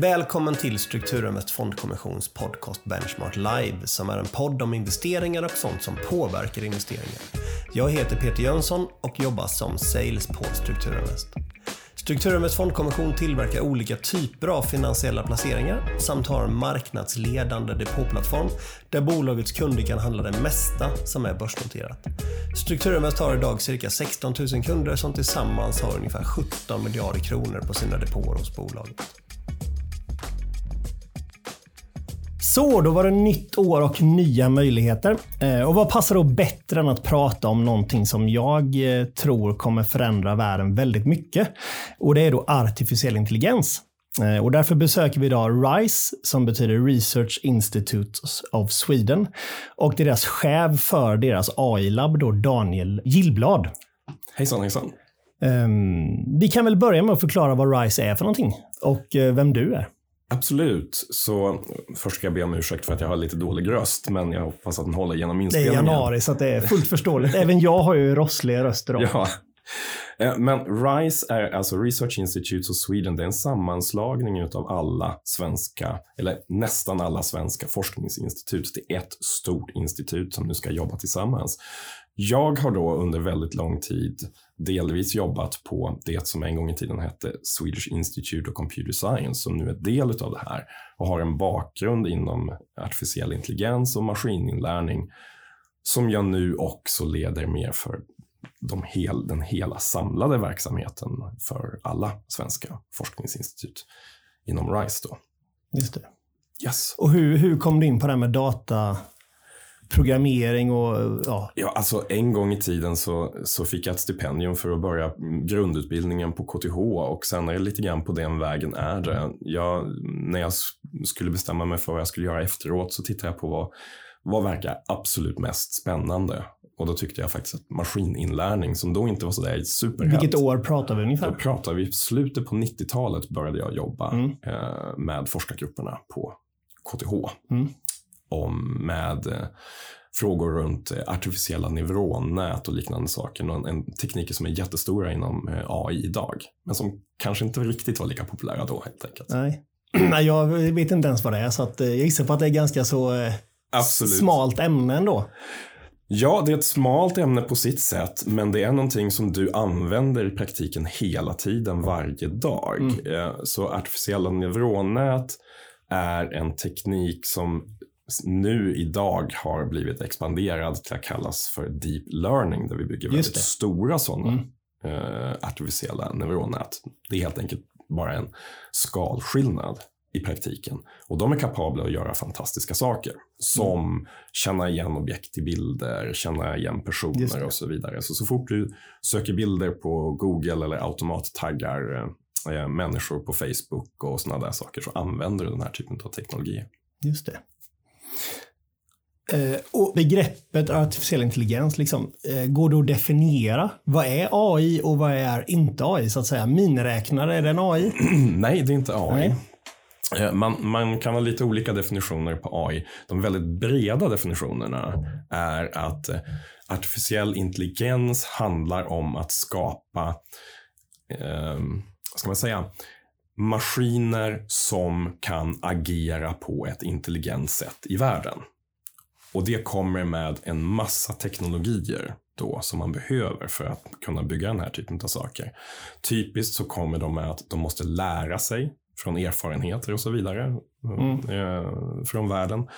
Välkommen till Strukturinvest Fondkommissions podcast Benchmark Live som är en podd om investeringar och sånt som påverkar investeringar. Jag heter Peter Jönsson och jobbar som sales på Strukturinvest. Strukturinvest Fondkommission tillverkar olika typer av finansiella placeringar samt har en marknadsledande depåplattform där bolagets kunder kan handla det mesta som är börsnoterat. Strukturinvest har idag cirka 16 000 kunder som tillsammans har ungefär 17 miljarder kronor på sina depåer hos bolaget. Så, då var det nytt år och nya möjligheter. Eh, och vad passar då bättre än att prata om någonting som jag eh, tror kommer förändra världen väldigt mycket? Och det är då artificiell intelligens. Eh, och därför besöker vi idag RISE, som betyder Research Institute of Sweden, och deras chef för deras AI-labb, Daniel Gillblad. Hejsan, hejsan. Um, vi kan väl börja med att förklara vad RISE är för någonting och vem du är. Absolut. Så först ska jag be om ursäkt för att jag har lite dålig röst, men jag hoppas att den håller genom inspelningen. Det är januari, så det är fullt förståeligt. Även jag har ju rossliga röster. Då. Ja. Eh, men RISE är alltså Research Institutes of Sweden. Det är en sammanslagning av alla svenska, eller nästan alla svenska forskningsinstitut till ett stort institut som nu ska jobba tillsammans. Jag har då under väldigt lång tid delvis jobbat på det som en gång i tiden hette Swedish Institute of Computer Science som nu är del av det här och har en bakgrund inom artificiell intelligens och maskininlärning som jag nu också leder mer för de hel, den hela samlade verksamheten för alla svenska forskningsinstitut inom RISE. Då. Just det. Yes. Och hur, hur kom du in på det här med data programmering och ja. Ja, alltså en gång i tiden så, så fick jag ett stipendium för att börja grundutbildningen på KTH och sen är det lite grann på den vägen är det. Jag, när jag skulle bestämma mig för vad jag skulle göra efteråt så tittade jag på vad, vad verkar absolut mest spännande. Och då tyckte jag faktiskt att maskininlärning, som då inte var sådär superhett. Vilket år pratar vi ungefär? Då pratar vi slutet på 90-talet började jag jobba mm. eh, med forskargrupperna på KTH. Mm om med eh, frågor runt eh, artificiella neuronnät och liknande saker. En, en tekniker som är jättestora inom eh, AI idag, men som kanske inte riktigt var lika populära då helt enkelt. Nej, jag vet inte ens vad det är, så att jag gissar på att det är ganska så Absolut. smalt ämne ändå. Ja, det är ett smalt ämne på sitt sätt, men det är någonting som du använder i praktiken hela tiden, varje dag. Mm. Så artificiella neuronnät är en teknik som nu idag har blivit expanderad till att kallas för deep learning där vi bygger väldigt stora sådana mm. uh, artificiella neuronnät. Det är helt enkelt bara en skalskillnad i praktiken. Och de är kapabla att göra fantastiska saker. Som mm. känna igen objekt i bilder, känna igen personer och så vidare. Så, så fort du söker bilder på Google eller automattaggar eh, människor på Facebook och sådana där saker så använder du den här typen av teknologi. Just det. Eh, och begreppet artificiell intelligens, liksom, eh, går det att definiera? Vad är AI och vad är inte AI? så att säga? Miniräknare, är det en AI? Nej, det är inte AI. Nej. Eh, man, man, kan ha lite olika definitioner på AI. De väldigt breda definitionerna är att artificiell intelligens handlar om att skapa, eh, ska man säga, maskiner som kan agera på ett intelligent sätt i världen. Och det kommer med en massa teknologier då som man behöver för att kunna bygga den här typen av saker. Typiskt så kommer de med att de måste lära sig från erfarenheter och så vidare mm. Eh, från världen.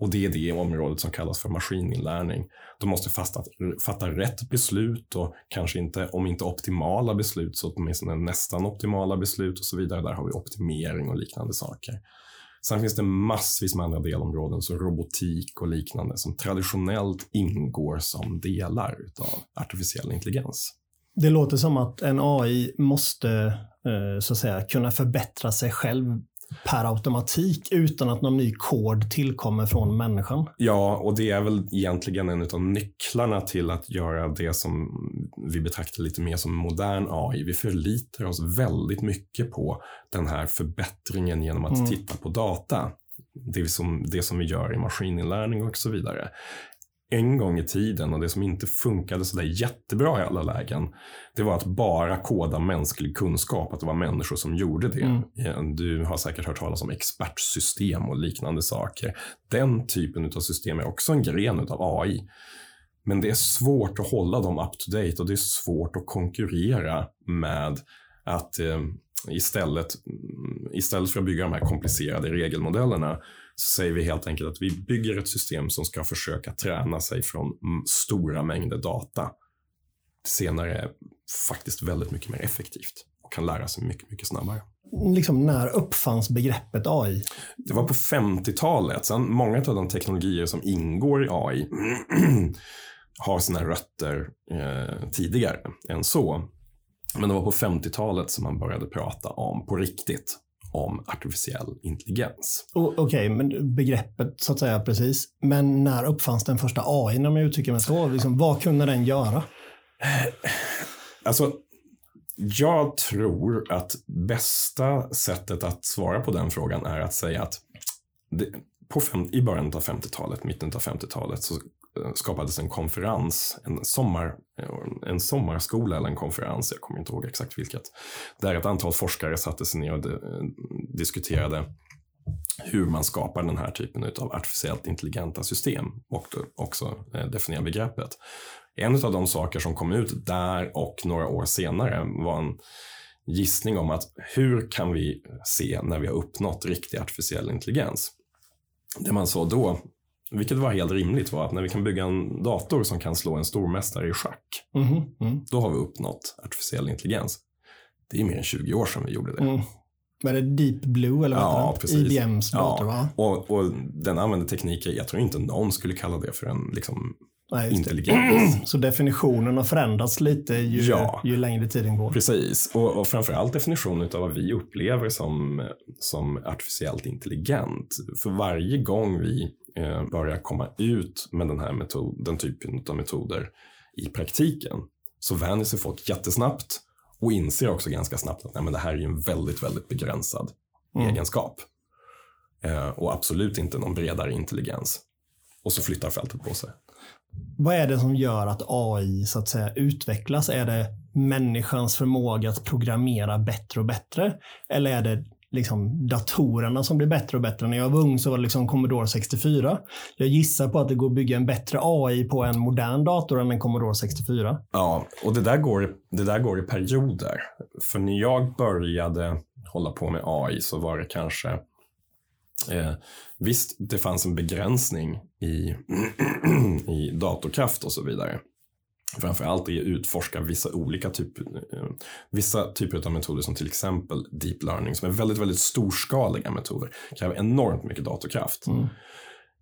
Och det är det området som kallas för maskininlärning. De måste fasta, fatta rätt beslut och kanske inte, om inte optimala beslut, så åtminstone nästan optimala beslut och så vidare. Där har vi optimering och liknande saker. Sen finns det massvis med andra delområden, som robotik och liknande, som traditionellt ingår som delar av artificiell intelligens. Det låter som att en AI måste eh, så att säga, kunna förbättra sig själv per automatik utan att någon ny kod tillkommer från människan. Ja, och det är väl egentligen en av nycklarna till att göra det som vi betraktar lite mer som modern AI. Vi förlitar oss väldigt mycket på den här förbättringen genom att mm. titta på data. Det som, det som vi gör i maskininlärning och så vidare. En gång i tiden och det som inte funkade så där jättebra i alla lägen, det var att bara koda mänsklig kunskap, att det var människor som gjorde det. Mm. Du har säkert hört talas om expertsystem och liknande saker. Den typen av system är också en gren av AI. Men det är svårt att hålla dem up to date och det är svårt att konkurrera med att eh, istället, istället för att bygga de här komplicerade regelmodellerna så säger vi helt enkelt att vi bygger ett system som ska försöka träna sig från stora mängder data. Senare är faktiskt väldigt mycket mer effektivt och kan lära sig mycket, mycket snabbare. Liksom när uppfanns begreppet AI? Det var på 50-talet. Sen många av de teknologier som ingår i AI har sina rötter eh, tidigare än så. Men det var på 50-talet som man började prata om, på riktigt, om artificiell intelligens. Okej, okay, men begreppet så att säga precis. Men när uppfanns den första AI, om jag uttrycker mig så? Liksom, vad kunde den göra? Alltså, jag tror att bästa sättet att svara på den frågan är att säga att det, på fem, i början av 50-talet, mitten av 50-talet, så skapades en konferens, en, sommar, en sommarskola eller en konferens, jag kommer inte ihåg exakt vilket, där ett antal forskare satte sig ner och de, diskuterade hur man skapar den här typen av artificiellt intelligenta system och också eh, definiera begreppet. En av de saker som kom ut där och några år senare var en gissning om att hur kan vi se när vi har uppnått riktig artificiell intelligens? Det man sa då vilket var helt rimligt var att när vi kan bygga en dator som kan slå en stormästare i schack, mm. Mm. då har vi uppnått artificiell intelligens. Det är mer än 20 år sedan vi gjorde det. Mm. Var det Deep Blue eller vad ja, precis. IBMs dator? Ja. Och, och den använde tekniker, jag tror inte någon skulle kalla det för en liksom, Nej, intelligens. Så definitionen har förändrats lite ju, ja, ju längre tiden går. Precis, och, och framförallt definitionen av vad vi upplever som, som artificiellt intelligent. För varje gång vi eh, börjar komma ut med den här metod, den typen av metoder i praktiken så vänjer sig folk jättesnabbt och inser också ganska snabbt att nej, men det här är en väldigt, väldigt begränsad mm. egenskap. Eh, och absolut inte någon bredare intelligens. Och så flyttar fältet på sig. Vad är det som gör att AI så att säga utvecklas? Är det människans förmåga att programmera bättre och bättre? Eller är det liksom datorerna som blir bättre och bättre. När jag var ung så var det liksom Commodore 64. Jag gissar på att det går att bygga en bättre AI på en modern dator än en Commodore 64. Ja, och det där går, det där går i perioder. För när jag började hålla på med AI så var det kanske eh, Visst, det fanns en begränsning i, i datorkraft och så vidare framförallt är att utforska vissa olika typer, eh, vissa typer av metoder som till exempel deep learning som är väldigt, väldigt storskaliga metoder. Kräver enormt mycket datorkraft. Mm.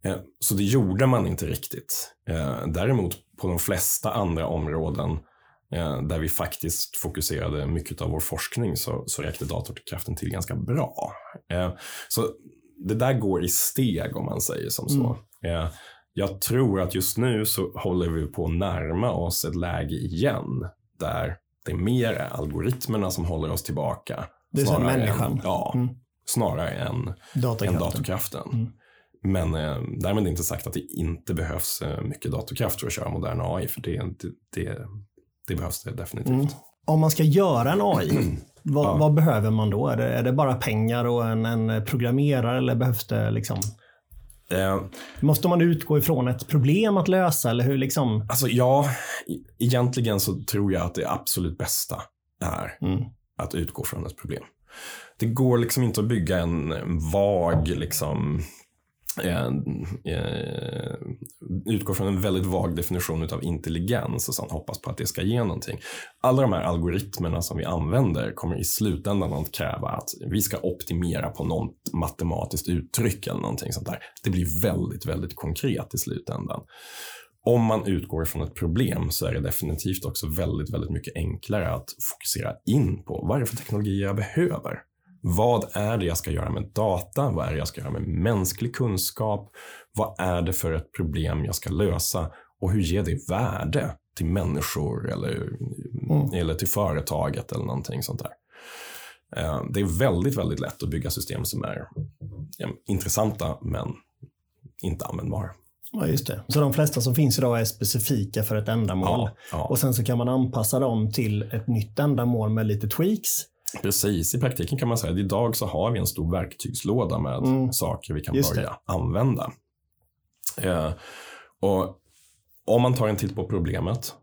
Eh, så det gjorde man inte riktigt. Eh, däremot på de flesta andra områden där vi faktiskt fokuserade mycket av vår forskning så, så räckte datorkraften till ganska bra. Så det där går i steg om man säger som så. Mm. Jag tror att just nu så håller vi på att närma oss ett läge igen där det är mer algoritmerna som håller oss tillbaka. Det är som människan? Än, ja, mm. snarare än datorkraften. Än datorkraften. Mm. Men eh, därmed inte sagt att det inte behövs eh, mycket datorkraft för att köra modern AI, för det, det, det, det behövs det definitivt. Mm. Om man ska göra en AI, vad, ja. vad, behöver man då? Är det, är det bara pengar och en, en programmerare eller behövs det liksom Eh, Måste man utgå ifrån ett problem att lösa eller hur liksom? Alltså ja, egentligen så tror jag att det absolut bästa är mm. att utgå från ett problem. Det går liksom inte att bygga en vag liksom Eh, eh, utgår från en väldigt vag definition av intelligens och sen hoppas på att det ska ge någonting. Alla de här algoritmerna som vi använder kommer i slutändan att kräva att vi ska optimera på något matematiskt uttryck eller någonting sånt där. Det blir väldigt, väldigt konkret i slutändan. Om man utgår från ett problem så är det definitivt också väldigt, väldigt mycket enklare att fokusera in på vad är det för teknologi jag behöver. Vad är det jag ska göra med data? Vad är det jag ska göra med mänsklig kunskap? Vad är det för ett problem jag ska lösa? Och hur ger det värde till människor eller, mm. eller till företaget eller någonting sånt där. Eh, det är väldigt, väldigt lätt att bygga system som är intressanta men inte användbara. Ja, just det. Så de flesta som finns idag är specifika för ett ändamål. Ja, ja. Och sen så kan man anpassa dem till ett nytt ändamål med lite tweaks. Precis, i praktiken kan man säga att idag så har vi en stor verktygslåda med Mm. saker vi kan Just börja använda. Eh, och om man tar en titt på problemet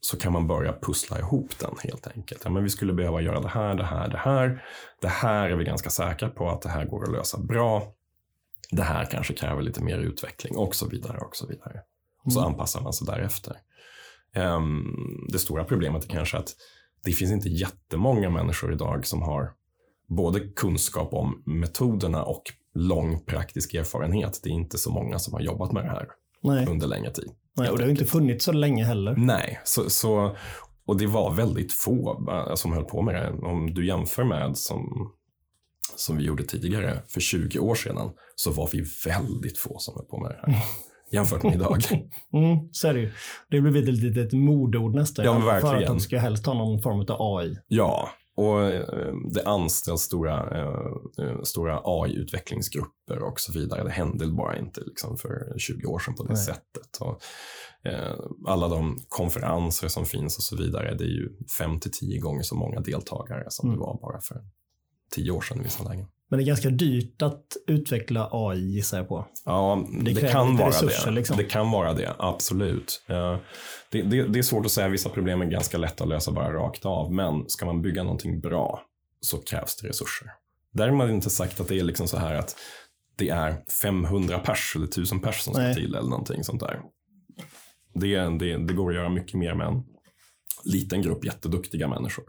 så kan man börja pussla ihop den helt enkelt. Ja, men vi skulle behöva göra det här, det här, det här. Det här är vi ganska säkra på att det här går att lösa bra. Det här kanske kräver lite mer utveckling och så vidare och så vidare. Och så Mm. anpassar man sig därefter. Ehm, det stora problemet är kanske att det finns inte jättemånga människor idag som har både kunskap om metoderna och lång praktisk erfarenhet. Det är inte så många som har jobbat med det här Nej. under längre tid. Nej, och det har inte funnits så länge heller. Nej, så, så, och det var väldigt få eh, som höll på med det. Om du jämför med som, som vi gjorde tidigare, för 20 år sedan, så var vi väldigt få som höll på med det här. Jämfört med idag. Mm, så är det ju. Det blivit ett litet modeord nästan. Ja, men För att de ska helst ha någon form av AI. Ja, och eh, det anställs stora, eh, eh, stora AI-utvecklingsgrupper och så vidare. Det hände bara inte liksom för 20 år sedan på det Nej. sättet. Och, alla de konferenser som finns och så vidare, det är ju fem till tio gånger så många deltagare som Mm. det var bara för tio år sedan i vissa lägen. Men det är ganska dyrt att utveckla AI gissar jag på. Ja, Det det, kan vara resurser, det. liksom. Det kan vara det, absolut. Eh, Det, det, det är svårt att säga, vissa problem är ganska lätta att lösa bara rakt av, men ska man bygga någonting bra så krävs det resurser. Därmed inte sagt att det är liksom så här att det är 500 pers eller 1000 pers som ska Nej. till eller någonting sånt där. Det, det, det går att göra mycket mer med en liten grupp jätteduktiga människor.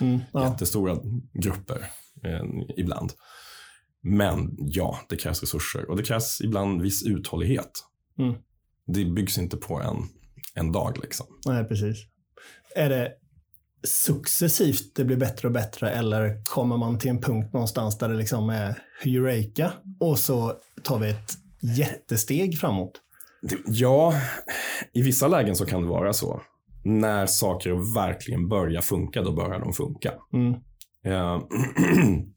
Mm, ja. Jättestora grupper eh, ibland. Men ja, det krävs resurser och det krävs ibland viss uthållighet. Mm. Det byggs inte på en, en dag. liksom. Nej, precis. Är det successivt det blir bättre och bättre eller kommer man till en punkt någonstans där det liksom är Eureka och så tar vi ett jättesteg framåt? Ja, i vissa lägen så kan det vara så. När saker verkligen börjar funka, då börjar de funka. Mm. Eh,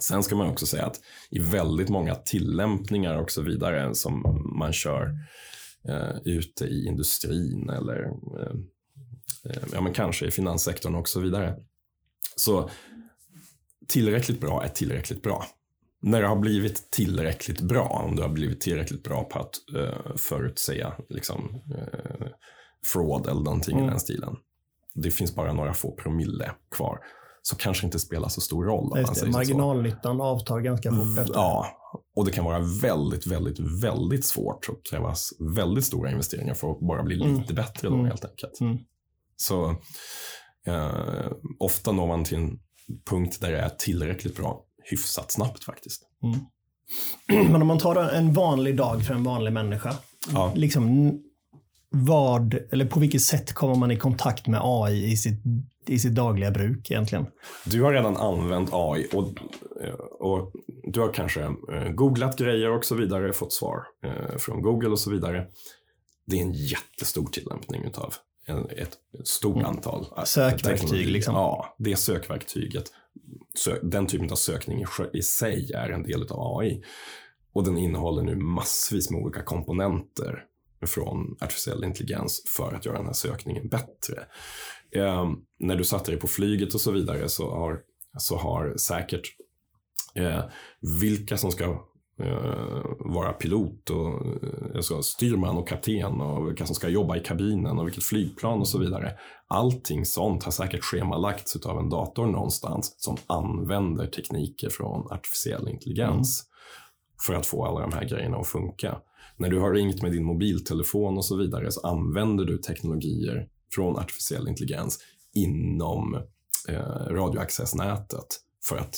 Sen ska man också säga att i väldigt många tillämpningar och så vidare som man kör eh, ute i industrin eller eh, eh, ja, men kanske i finanssektorn och så vidare. Så tillräckligt bra är tillräckligt bra. När det har blivit tillräckligt bra, om du har blivit tillräckligt bra på att eh, förutsäga liksom, eh, fraud eller någonting Mm. i den stilen. Det finns bara några få promille kvar. Så kanske inte spelar så stor roll. Just det. säger så. Marginalnyttan avtar ganska fort efter. Ja, och det kan vara väldigt, väldigt, väldigt svårt och krävas väldigt stora investeringar för att bara bli Mm. lite bättre då Mm. helt enkelt. Mm. Så eh, ofta når man till en punkt där det är tillräckligt bra hyfsat snabbt faktiskt. Men om man tar en vanlig dag för en vanlig människa. Ja. Liksom, vad, eller på vilket sätt kommer man i kontakt med AI i sitt, i sitt dagliga bruk egentligen? Du har redan använt AI och, eh, och du har kanske eh, googlat grejer och så vidare, fått svar eh, från Google och så vidare. Det är en jättestor tillämpning utav en, ett stort Mm. antal Sökverktyg, liksom. Ja, det sökverktyget. Sö, den typen av sökning i sig är en del av AI. Och den innehåller nu massvis med olika komponenter från artificiell intelligens för att göra den här sökningen bättre. Eh, när du satte dig på flyget och så vidare så har, så har säkert eh, vilka som ska eh, vara pilot och eh, alltså styrman och kapten och vilka som ska jobba i kabinen och vilket flygplan och så vidare. Allting sånt har säkert schemalagts av en dator någonstans som använder tekniker från artificiell intelligens för att få alla de här grejerna att funka. När du har ringt med din mobiltelefon och så vidare så använder du teknologier från artificiell intelligens inom eh, radioaccessnätet för att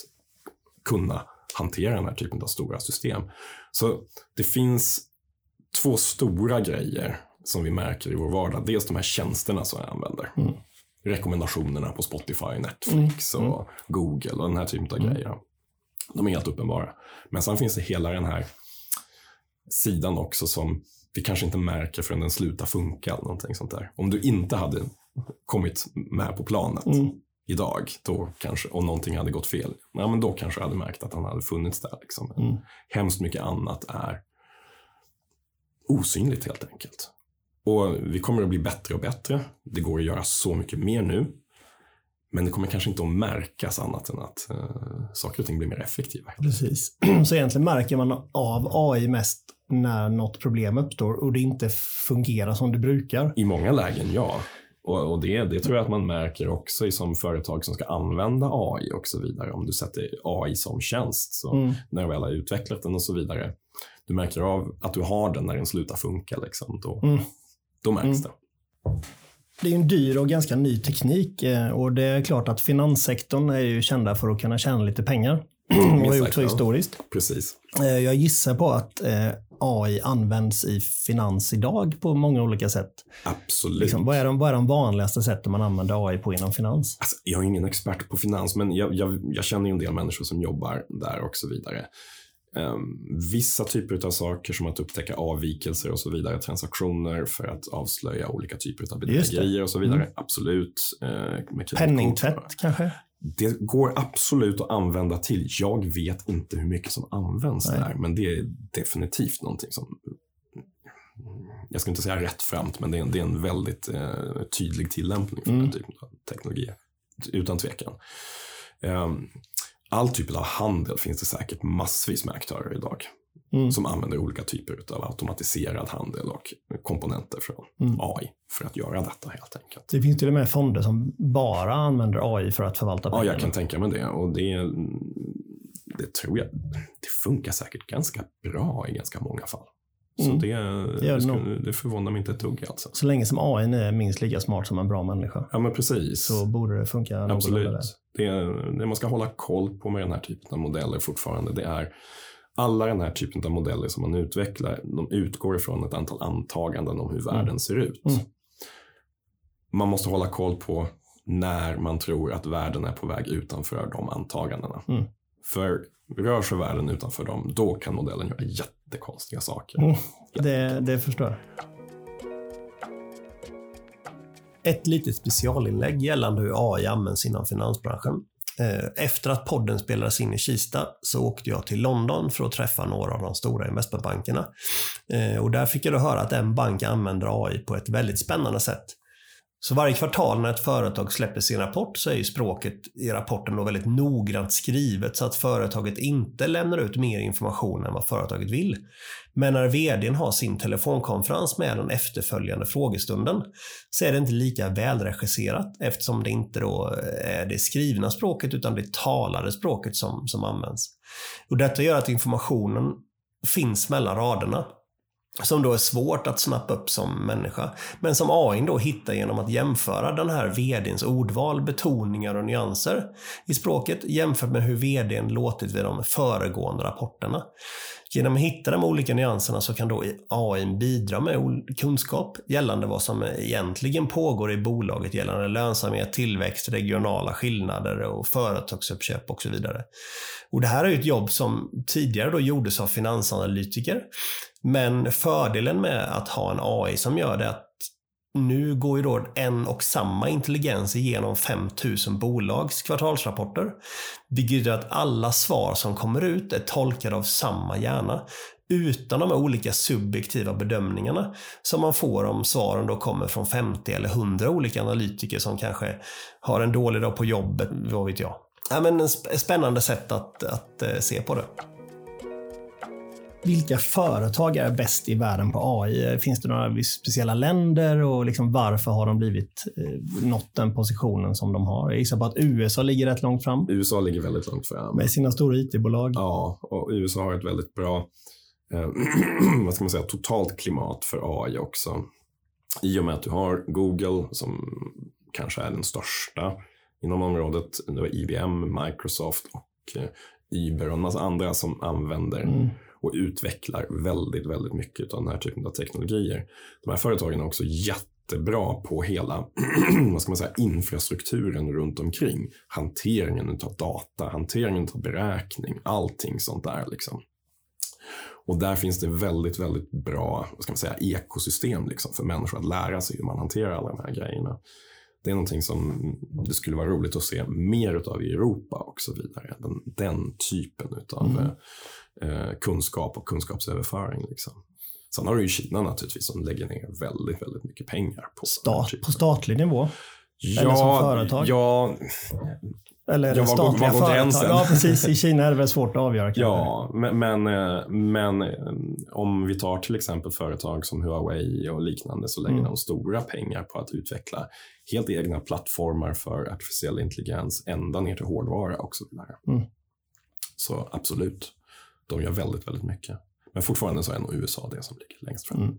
kunna hantera den här typen av stora system. Så det finns två stora grejer som vi märker i vår vardag. Dels de här tjänsterna som jag använder. Mm. Rekommendationerna på Spotify, Netflix Mm. och Google och den här typen av Mm. grejer. De är helt uppenbara. Men sen finns det hela den här sidan också som vi kanske inte märker förrän den slutar funka. Eller någonting sånt där. Om du inte hade kommit med på planet Mm. idag, då kanske, och någonting hade gått fel, ja, men då kanske jag hade märkt att han hade funnits där. Liksom. Mm. Hemskt mycket annat är osynligt helt enkelt. Och vi kommer att bli bättre och bättre. Det går att göra så mycket mer nu. Men det kommer kanske inte att märkas annat än att uh, saker och ting blir mer effektiva. Precis. Så egentligen märker man av AI mest när något problem uppstår och det inte fungerar som det brukar. I många lägen, ja. Och, och det, det tror jag att man märker också i som företag som ska använda AI och så vidare. Om du sätter AI som tjänst, så mm. när du väl har utvecklat den och så vidare. Du märker av att du har den när den slutar funka. Liksom, då, mm. då märks mm. det. Det är en dyr och ganska ny teknik eh, och det är klart att finanssektorn är ju kända för att kunna tjäna lite pengar. och har gjort så historiskt. Precis. Eh, jag gissar på att eh, AI används i finans idag på många olika sätt. Absolut. Liksom, vad, är de, vad är de vanligaste sätten man använder AI på inom finans? Alltså, jag är ingen expert på finans, men jag, jag, jag känner en del människor som jobbar där och så vidare. Um, vissa typer av saker som att upptäcka avvikelser och så vidare, transaktioner för att avslöja olika typer av bedrägerier och så vidare. Mm. Absolut. Uh, Penningtvätt kanske? Det går absolut att använda till. Jag vet inte hur mycket som används Nej. där, men det är definitivt någonting som jag ska inte säga rätt framt, men det är en, det är en väldigt uh, tydlig tillämpning för mm. den typen av teknologi. Utan tvekan. Um, all typ av handel finns det säkert massvis med aktörer idag. Mm. Som använder olika typer av automatiserad handel och komponenter från mm. AI för att göra detta helt enkelt. Det finns till och med fonder som bara använder AI för att förvalta pengarna. Ja, jag kan tänka mig det. Och det, det tror jag, det funkar säkert ganska bra i ganska många fall. Så mm. det, det, skulle, det förvånar mig inte ett dugg. Alltså. Så länge som AI är minst lika smart som en bra människa. Ja, men precis. Så borde det funka Absolut. Det, det man ska hålla koll på med den här typen av modeller fortfarande, det är alla den här typen av modeller som man utvecklar, de utgår ifrån ett antal antaganden om hur mm. världen ser ut. Mm. Man måste hålla koll på när man tror att världen är på väg utanför de antagandena. Mm. För rör sig världen utanför dem, då kan modellen göra jättekonstiga saker. Mm, det, det förstår jag. Ett litet specialinlägg gällande hur AI används inom finansbranschen. Eh, efter att podden spelades in i Kista så åkte jag till London för att träffa några av de stora investmentbankerna. Eh, och där fick jag då höra att en bank använder AI på ett väldigt spännande sätt. Så varje kvartal när ett företag släpper sin rapport så är ju språket i rapporten då väldigt noggrant skrivet så att företaget inte lämnar ut mer information än vad företaget vill. Men när vdn har sin telefonkonferens med den efterföljande frågestunden så är det inte lika välregisserat eftersom det inte då är det skrivna språket utan det talade språket som, som används. Och detta gör att informationen finns mellan raderna som då är svårt att snappa upp som människa. Men som AI då hittar genom att jämföra den här VDns ordval, betoningar och nyanser i språket jämfört med hur VDn låtit vid de föregående rapporterna. Genom att hitta de olika nyanserna så kan då AI bidra med kunskap gällande vad som egentligen pågår i bolaget gällande lönsamhet, tillväxt, regionala skillnader och företagsuppköp och så vidare. Och det här är ett jobb som tidigare då gjordes av finansanalytiker. Men fördelen med att ha en AI som gör det att nu går ju då en och samma intelligens igenom 5000 bolags kvartalsrapporter. Vilket gör att alla svar som kommer ut är tolkade av samma hjärna utan de här olika subjektiva bedömningarna som man får om svaren då kommer från 50 eller 100 olika analytiker som kanske har en dålig dag på jobbet, vad vet jag. Ja, men ett spännande sätt att, att eh, se på det. Vilka företag är bäst i världen på AI? Finns det några speciella länder och liksom varför har de blivit eh, nått den positionen som de har? Jag gissar på att USA ligger rätt långt fram. USA ligger väldigt långt fram. Med sina stora IT-bolag. Ja, och USA har ett väldigt bra eh, vad ska man säga, totalt klimat för AI också. I och med att du har Google som kanske är den största inom området. Du har IBM, Microsoft och eh, Uber och en massa andra som använder mm och utvecklar väldigt, väldigt mycket av den här typen av teknologier. De här företagen är också jättebra på hela vad ska man säga, infrastrukturen runt omkring. Hanteringen av data, hanteringen av beräkning, allting sånt där. Liksom. Och där finns det väldigt, väldigt bra vad ska man säga, ekosystem liksom, för människor att lära sig hur man hanterar alla de här grejerna. Det är någonting som det skulle vara roligt att se mer av i Europa och så vidare. Den, den typen av mm. Eh, kunskap och kunskapsöverföring. Liksom. Sen har du ju Kina naturligtvis som lägger ner väldigt, väldigt mycket pengar på Stat, På statlig nivå? Ja, Eller som företag? Ja, Eller Ja, var statliga var går företag? Ja, precis. I Kina är det väl svårt att avgöra kanske. ja men, men, eh, eh, om vi tar till exempel företag som Huawei och liknande så lägger Mm. de stora pengar på att utveckla helt egna plattformar för artificiell intelligens ända ner till hårdvara och så vidare. Mm. Så absolut, de gör väldigt, väldigt mycket. Men fortfarande så är nog USA det som ligger längst fram. Mm.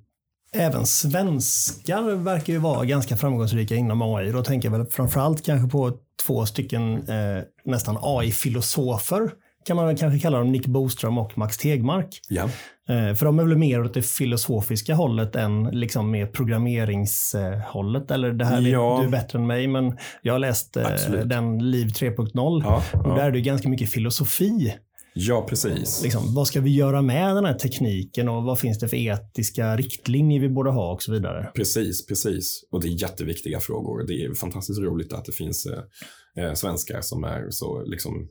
Även svenskar verkar ju vara ganska framgångsrika inom AI. Då tänker jag väl framförallt kanske på två stycken eh, nästan AI-filosofer. Kan man väl kanske kalla dem Nick Boström och Max Tegmark. Ja, Eh, för de är väl mer åt det filosofiska hållet än liksom mer programmeringshållet. Eller det här Ja. du bättre än mig, men jag har läst eh, den Liv 3.0 ja, och där ja. är det ganska mycket filosofi. Ja precis. Liksom, vad ska vi göra med den här tekniken och vad finns det för etiska riktlinjer vi borde ha och så vidare. Precis, precis. Och det är jätteviktiga frågor. Det är fantastiskt roligt att det finns eh, eh, svenskar som är så liksom,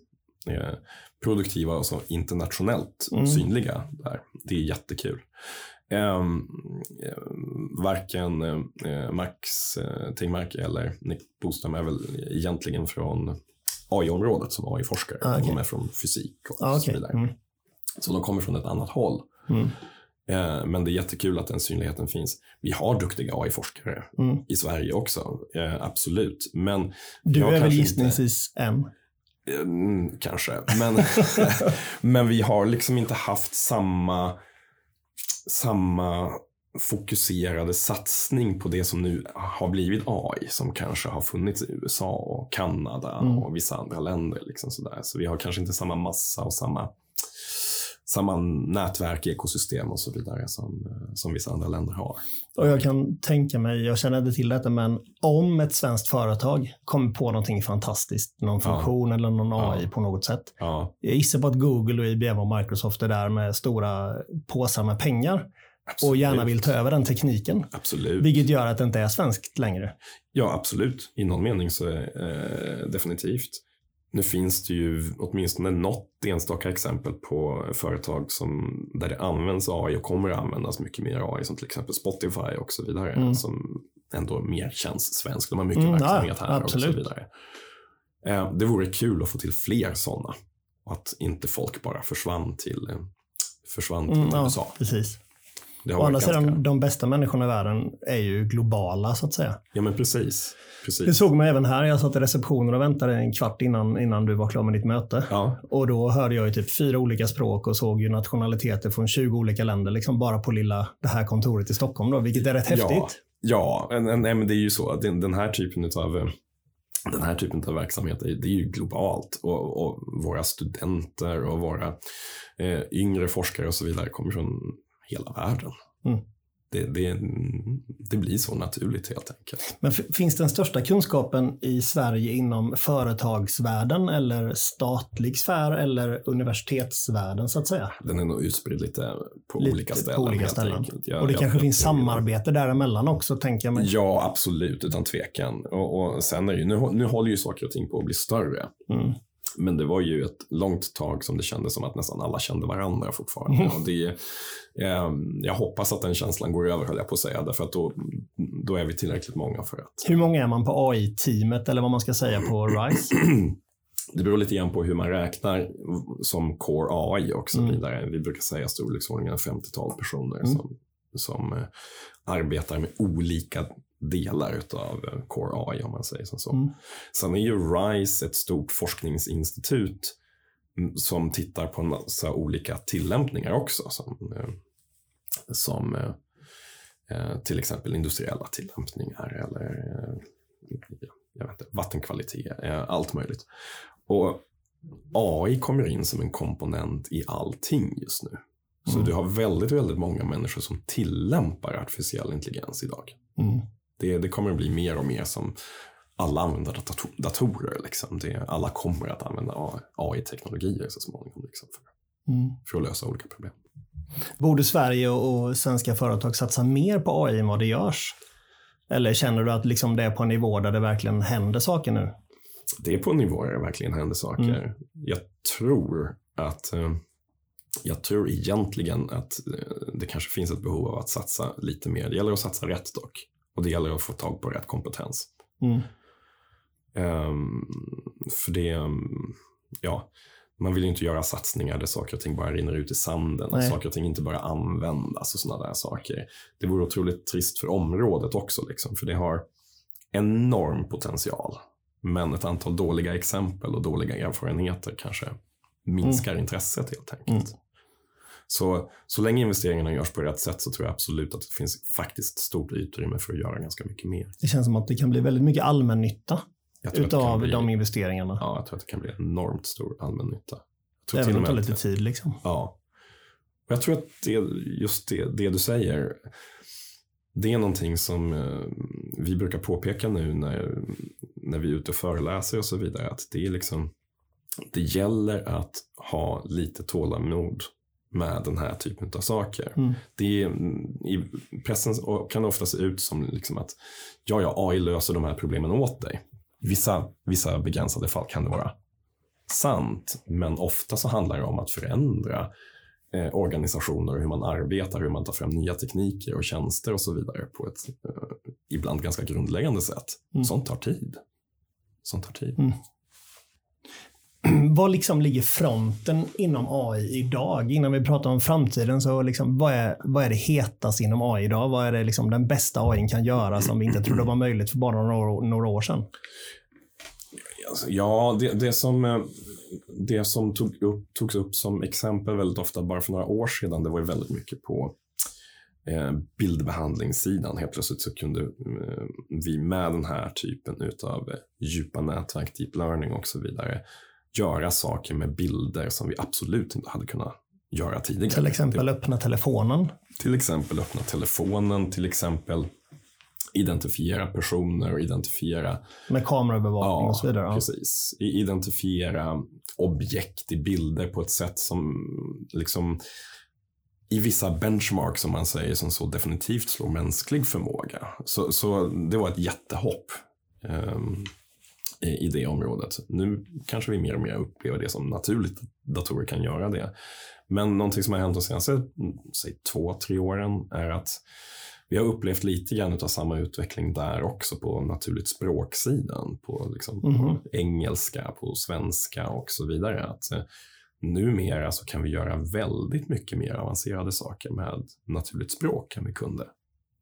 eh, produktiva och så internationellt Mm. synliga där. Det är jättekul. Ehm, eh, varken eh, Max eh, Tegmark eller Nick Boström är väl egentligen från AI-området som AI-forskare. Ah, okej. De är från fysik och Ah, så okej. vidare. Mm. Så de kommer från ett annat håll. Mm. Eh, Men det är jättekul att den synligheten finns. Vi har duktiga AI-forskare Mm. i Sverige också, eh, absolut. Men Du är väl gissningsvis en? Inte, mm, kanske, men, men vi har liksom inte haft samma, samma fokuserade satsning på det som nu har blivit AI som kanske har funnits i USA och Kanada Mm. och vissa andra länder. Liksom sådär. Så vi har kanske inte samma massa och samma, samma nätverk, ekosystem och så vidare som, eh, som vissa andra länder har. Och jag kan tänka mig, jag känner inte till detta, men om ett svenskt företag kommer på någonting fantastiskt, någon funktion eller någon AI Ja. på något sätt. Ja, Jag gissar på att Google, och IBM och Microsoft är där med stora påsar med pengar absolut. och gärna vill ta över den tekniken. Absolut. Vilket gör att det inte är svenskt längre. Ja, absolut. I någon mening så eh, definitivt. Nu finns det ju åtminstone något enstaka exempel på företag som, där det används AI och kommer att användas mycket mer AI, som till exempel Spotify och så vidare, Mm. som ändå mer känns svenskt. De har mycket Mm, ja, verksamhet här och så absolut. vidare. Eh, det vore kul att få till fler sådana. Att inte folk bara försvann till, försvann till Mm, ja, USA. precis. Det Å andra ganska... sidan, de bästa människorna i världen är ju globala så att säga. Ja, men precis. Det precis. såg man även här. Jag satt i receptionen och väntade en kvart innan, innan du var klar med ditt möte. Ja, Och då hörde jag ju typ fyra olika språk och såg ju nationaliteter från 20 olika länder, liksom bara på lilla det här kontoret i Stockholm då, vilket är rätt häftigt. Ja, ja en, nej, men det är ju så att den, den här typen av den här typen av verksamhet är, det är ju globalt och, och våra studenter och våra eh, yngre forskare och så vidare kommer från hela världen. Mm. Det, det, det blir så naturligt helt enkelt. Men finns den största kunskapen i Sverige inom företagsvärlden eller statlig sfär eller universitetsvärlden så att säga? Den är nog utspridd lite på Lite olika på ställen. olika helt ställen. Jag- och det jag- kanske jag finns samarbete däremellan också, tänker jag mig. Ja, absolut, utan tvekan. Och, och sen är ju, nu, nu håller ju saker och ting på att bli större. Mm. Men det var ju ett långt tag som det kändes som att nästan alla kände varandra fortfarande. Mm. Och det, eh, jag hoppas att den känslan går över, höll jag på att säga. Därför att då, då är vi tillräckligt många för att... Hur många är man på AI-teamet eller vad man ska säga på RISE? Det beror lite grann på hur man räknar som core AI och så Mm. vidare. Vi brukar säga storleksordningen 50-tal personer Mm. som, som eh, arbetar med olika delar av core AI om man säger som så. Mm. Sen är ju RISE ett stort forskningsinstitut mm, som tittar på en massa olika tillämpningar också. Som, eh, som eh, eh, till exempel industriella tillämpningar eller eh, jag vet inte, vattenkvalitet, eh, allt möjligt. Och AI kommer in som en komponent i allting just nu. Så Mm. du har väldigt, väldigt många människor som tillämpar artificiell intelligens idag. Mm. Det, det kommer att bli mer och mer som alla använder dator, datorer. Liksom. Det, alla kommer att använda AI-teknologier så småningom liksom, för, Mm. för att lösa olika problem. Borde Sverige och svenska företag satsa mer på AI än vad det görs? Eller känner du att liksom det är på en nivå där det verkligen händer saker nu? Det är på nivåer där det verkligen händer saker. Mm. Jag tror att eh, jag tror egentligen att eh, det kanske finns ett behov av att satsa lite mer. Det gäller att satsa rätt dock. Och det gäller att få tag på rätt kompetens. Mm. Um, för det, ja, man vill ju inte göra satsningar där saker och ting bara rinner ut i sanden. Och saker och ting inte bara användas och sådana där saker. Det vore otroligt trist för området också, liksom, för det har enorm potential. Men ett antal dåliga exempel och dåliga erfarenheter kanske minskar mm. intresset helt enkelt. Mm. Så, så länge investeringarna görs på rätt sätt så tror jag absolut att det finns faktiskt stort utrymme för att göra ganska mycket mer. Det känns som att det kan bli väldigt mycket allmännytta utav bli, de investeringarna. Ja, jag tror att det kan bli enormt stor allmännytta. Även om det tar lite tid liksom. Ja. Och jag tror att det, just det, det du säger, det är någonting som eh, vi brukar påpeka nu när, när vi är ute och föreläser och så vidare. Att det är liksom, det gäller att ha lite tålamod med den här typen av saker. Mm. Det är, I pressen kan det ofta se ut som liksom att ja, ja, AI löser de här problemen åt dig. Vissa, vissa begränsade fall kan det vara sant, men ofta så handlar det om att förändra eh, organisationer och hur man arbetar, hur man tar fram nya tekniker och tjänster och så vidare på ett eh, ibland ganska grundläggande sätt. Mm. Sånt tar tid. Sånt tar tid. Mm. vad liksom ligger fronten inom AI idag? Innan vi pratar om framtiden, så liksom, vad, är, vad är det hetaste inom AI idag? Vad är det liksom den bästa AI kan göra som vi inte trodde var möjligt för bara några, några år sedan? Alltså, ja, det, det som, eh, det som tog upp, togs upp som exempel väldigt ofta bara för några år sedan, det var ju väldigt mycket på eh, bildbehandlingssidan. Helt plötsligt så kunde eh, vi med den här typen av djupa nätverk, deep learning och så vidare, göra saker med bilder som vi absolut inte hade kunnat göra tidigare. Till exempel öppna telefonen. Till exempel öppna telefonen, till exempel identifiera personer och identifiera... Med kameraövervakning ja, och så vidare. Ja, precis. Identifiera objekt i bilder på ett sätt som liksom i vissa benchmarks som man säger som så definitivt slår mänsklig förmåga. Så, så det var ett jättehopp. Um, i det området. Nu kanske vi mer och mer upplever det som naturligt att datorer kan göra det. Men någonting som har hänt de senaste säg, två, tre åren är att vi har upplevt lite grann av samma utveckling där också på naturligt språksidan. På liksom mm. engelska, på svenska och så vidare. Att eh, numera så kan vi göra väldigt mycket mer avancerade saker med naturligt språk än vi kunde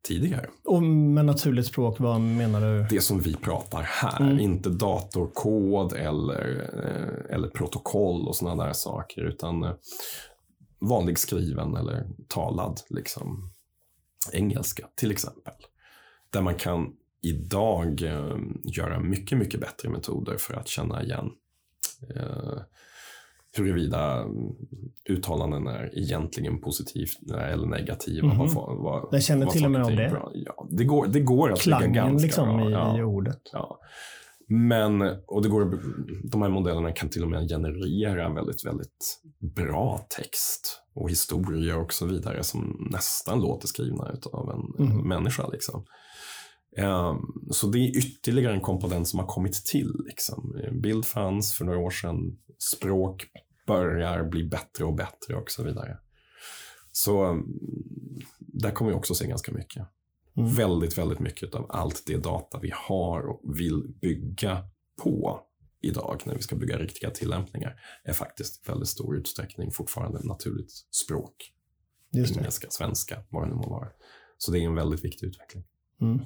tidigare. Och med naturligt språk, vad menar du? Det som vi pratar här, mm. inte datorkod eller, eh, eller protokoll och sådana där saker, utan eh, vanlig skriven eller talad liksom, engelska till exempel. Där man kan idag eh, göra mycket, mycket bättre metoder för att känna igen huruvida uttalanden är egentligen positivt eller negativa. Mm -hmm. vad, vad, Den känner till och med om det? Ja, det, går, det går att Klangen ligga ganska liksom bra. i, ja, i ordet. Ja. Men, och det går, de här modellerna kan till och med generera väldigt, väldigt bra text och historier och så vidare som nästan låter skrivna av en mm. människa. Liksom. Um, så det är ytterligare en komponent som har kommit till. Liksom. Bild fanns för några år sedan, språk börjar bli bättre och bättre och så vidare. Så mm, där kommer vi också se ganska mycket. Mm. Väldigt, väldigt mycket av allt det data vi har och vill bygga på idag när vi ska bygga riktiga tillämpningar är faktiskt väldigt stor utsträckning fortfarande naturligt språk. Engelska, svenska, vad det nu må vara. Så det är en väldigt viktig utveckling. Mm.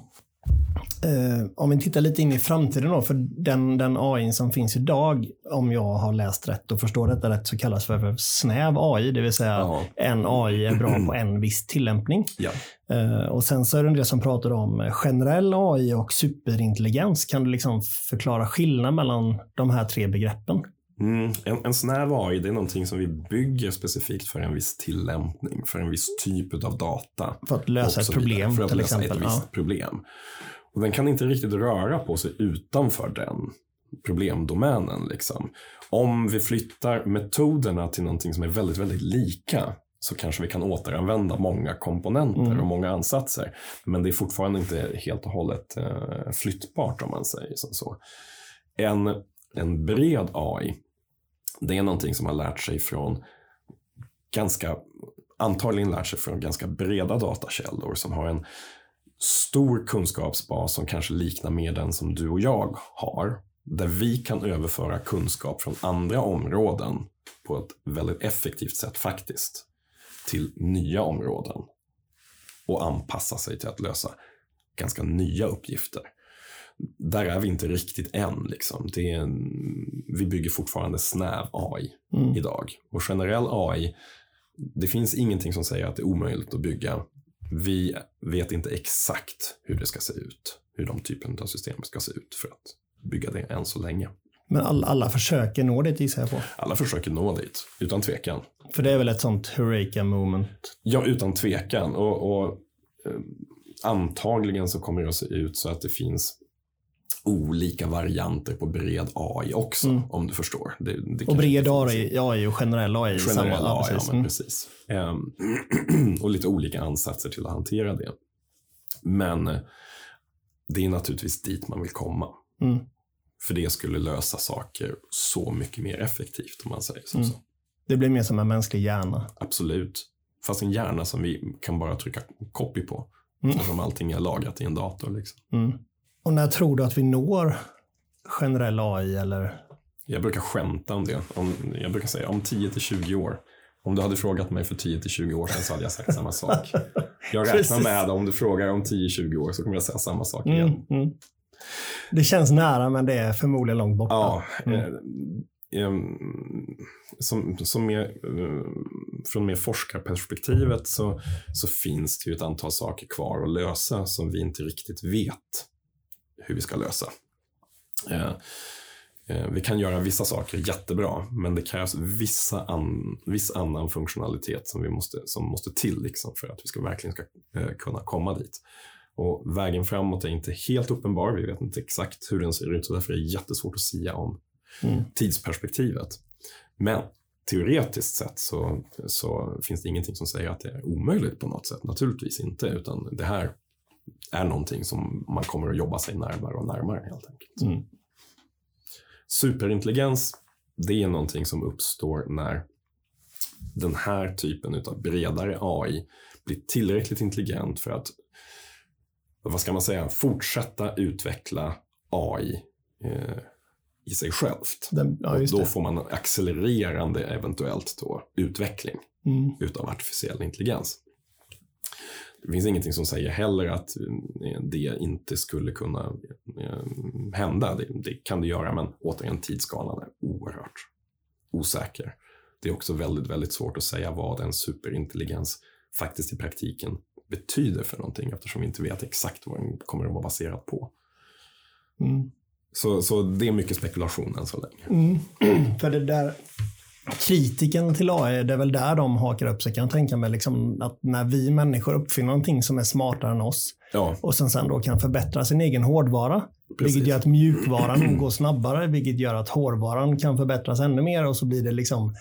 Uh, om vi tittar lite in i framtiden då, för den, den AI som finns idag, om jag har läst rätt och förstår detta rätt, så kallas för, för snäv AI, det vill säga Aha. en AI är bra på en viss tillämpning. Ja. Uh, och sen så är det en del som pratar om generell AI och superintelligens. Kan du liksom förklara skillnaden mellan de här tre begreppen? Mm. En, en snäv AI det är någonting som vi bygger specifikt för en viss tillämpning, för en viss typ av data. För att lösa ett problem För att lösa exempel. ett visst ja. problem. Och den kan inte riktigt röra på sig utanför den problemdomänen. Liksom. Om vi flyttar metoderna till någonting som är väldigt, väldigt lika så kanske vi kan återanvända många komponenter mm. och många ansatser. Men det är fortfarande inte helt och hållet eh, flyttbart om man säger som så. En, en bred AI det är någonting som har lärt sig från ganska, antagligen lärt sig från ganska breda datakällor som har en stor kunskapsbas som kanske liknar mer den som du och jag har. Där vi kan överföra kunskap från andra områden på ett väldigt effektivt sätt faktiskt till nya områden och anpassa sig till att lösa ganska nya uppgifter. Där är vi inte riktigt än. Liksom. Det är en, vi bygger fortfarande snäv AI mm. idag. Och generell AI, det finns ingenting som säger att det är omöjligt att bygga. Vi vet inte exakt hur det ska se ut, hur de typen av system ska se ut för att bygga det än så länge. Men alla, alla försöker nå dit gissar jag på? Alla försöker nå dit, utan tvekan. För det är väl ett sånt Heureka moment? Ja, utan tvekan. Och, och eh, antagligen så kommer det att se ut så att det finns olika varianter på bred AI också, mm. om du förstår. Det, det och bred AI, AI och generell AI? Generell samma, AI, ja, precis. Ja, men precis. Um, och lite olika ansatser till att hantera det. Men eh, det är naturligtvis dit man vill komma. Mm. För det skulle lösa saker så mycket mer effektivt om man säger så. Mm. Det blir mer som en mänsklig hjärna. Absolut. Fast en hjärna som vi kan bara trycka copy på. Mm. Eftersom allting är lagrat i en dator. Liksom. Mm. Och när tror du att vi når generell AI? Eller? Jag brukar skämta om det. Om, jag brukar säga om 10 till 20 år. Om du hade frågat mig för 10 till 20 år sedan så hade jag sagt samma sak. Jag räknar med om du frågar om 10-20 år så kommer jag säga samma sak mm, igen. Mm, mm. Det känns nära men det är förmodligen långt borta. Ja, mm. eh, eh, som, som mer, eh, från mer forskarperspektivet så, så finns det ju ett antal saker kvar att lösa som vi inte riktigt vet hur vi ska lösa. Eh, eh, vi kan göra vissa saker jättebra, men det krävs vissa an, viss annan funktionalitet som, vi måste, som måste till liksom, för att vi ska verkligen ska eh, kunna komma dit. Och vägen framåt är inte helt uppenbar. Vi vet inte exakt hur den ser ut, så därför är det jättesvårt att sia om mm. tidsperspektivet. Men teoretiskt sett så, så finns det ingenting som säger att det är omöjligt på något sätt. Naturligtvis inte, utan det här är någonting som man kommer att jobba sig närmare och närmare helt enkelt. Mm. Superintelligens, det är någonting som uppstår när den här typen av bredare AI blir tillräckligt intelligent för att, vad ska man säga, fortsätta utveckla AI eh, i sig självt. Den, ja, då får man en accelererande eventuellt då, utveckling mm. utav artificiell intelligens. Det finns ingenting som säger heller att eh, det inte skulle kunna eh, hända. Det, det kan det göra, men återigen tidsskalan är oerhört osäker. Det är också väldigt, väldigt svårt att säga vad en superintelligens faktiskt i praktiken betyder för någonting eftersom vi inte vet exakt vad den kommer att vara baserad på. Mm. Så, så det är mycket spekulation än så länge. Mm. för det där kritiken till AI, det är väl där de hakar upp sig kan jag tänka mig. Liksom att när vi människor uppfinner någonting som är smartare än oss ja. och sen, sen då kan förbättra sin egen hårdvara. Precis. Vilket gör att mjukvaran går snabbare, vilket gör att hårdvaran kan förbättras ännu mer och så blir det liksom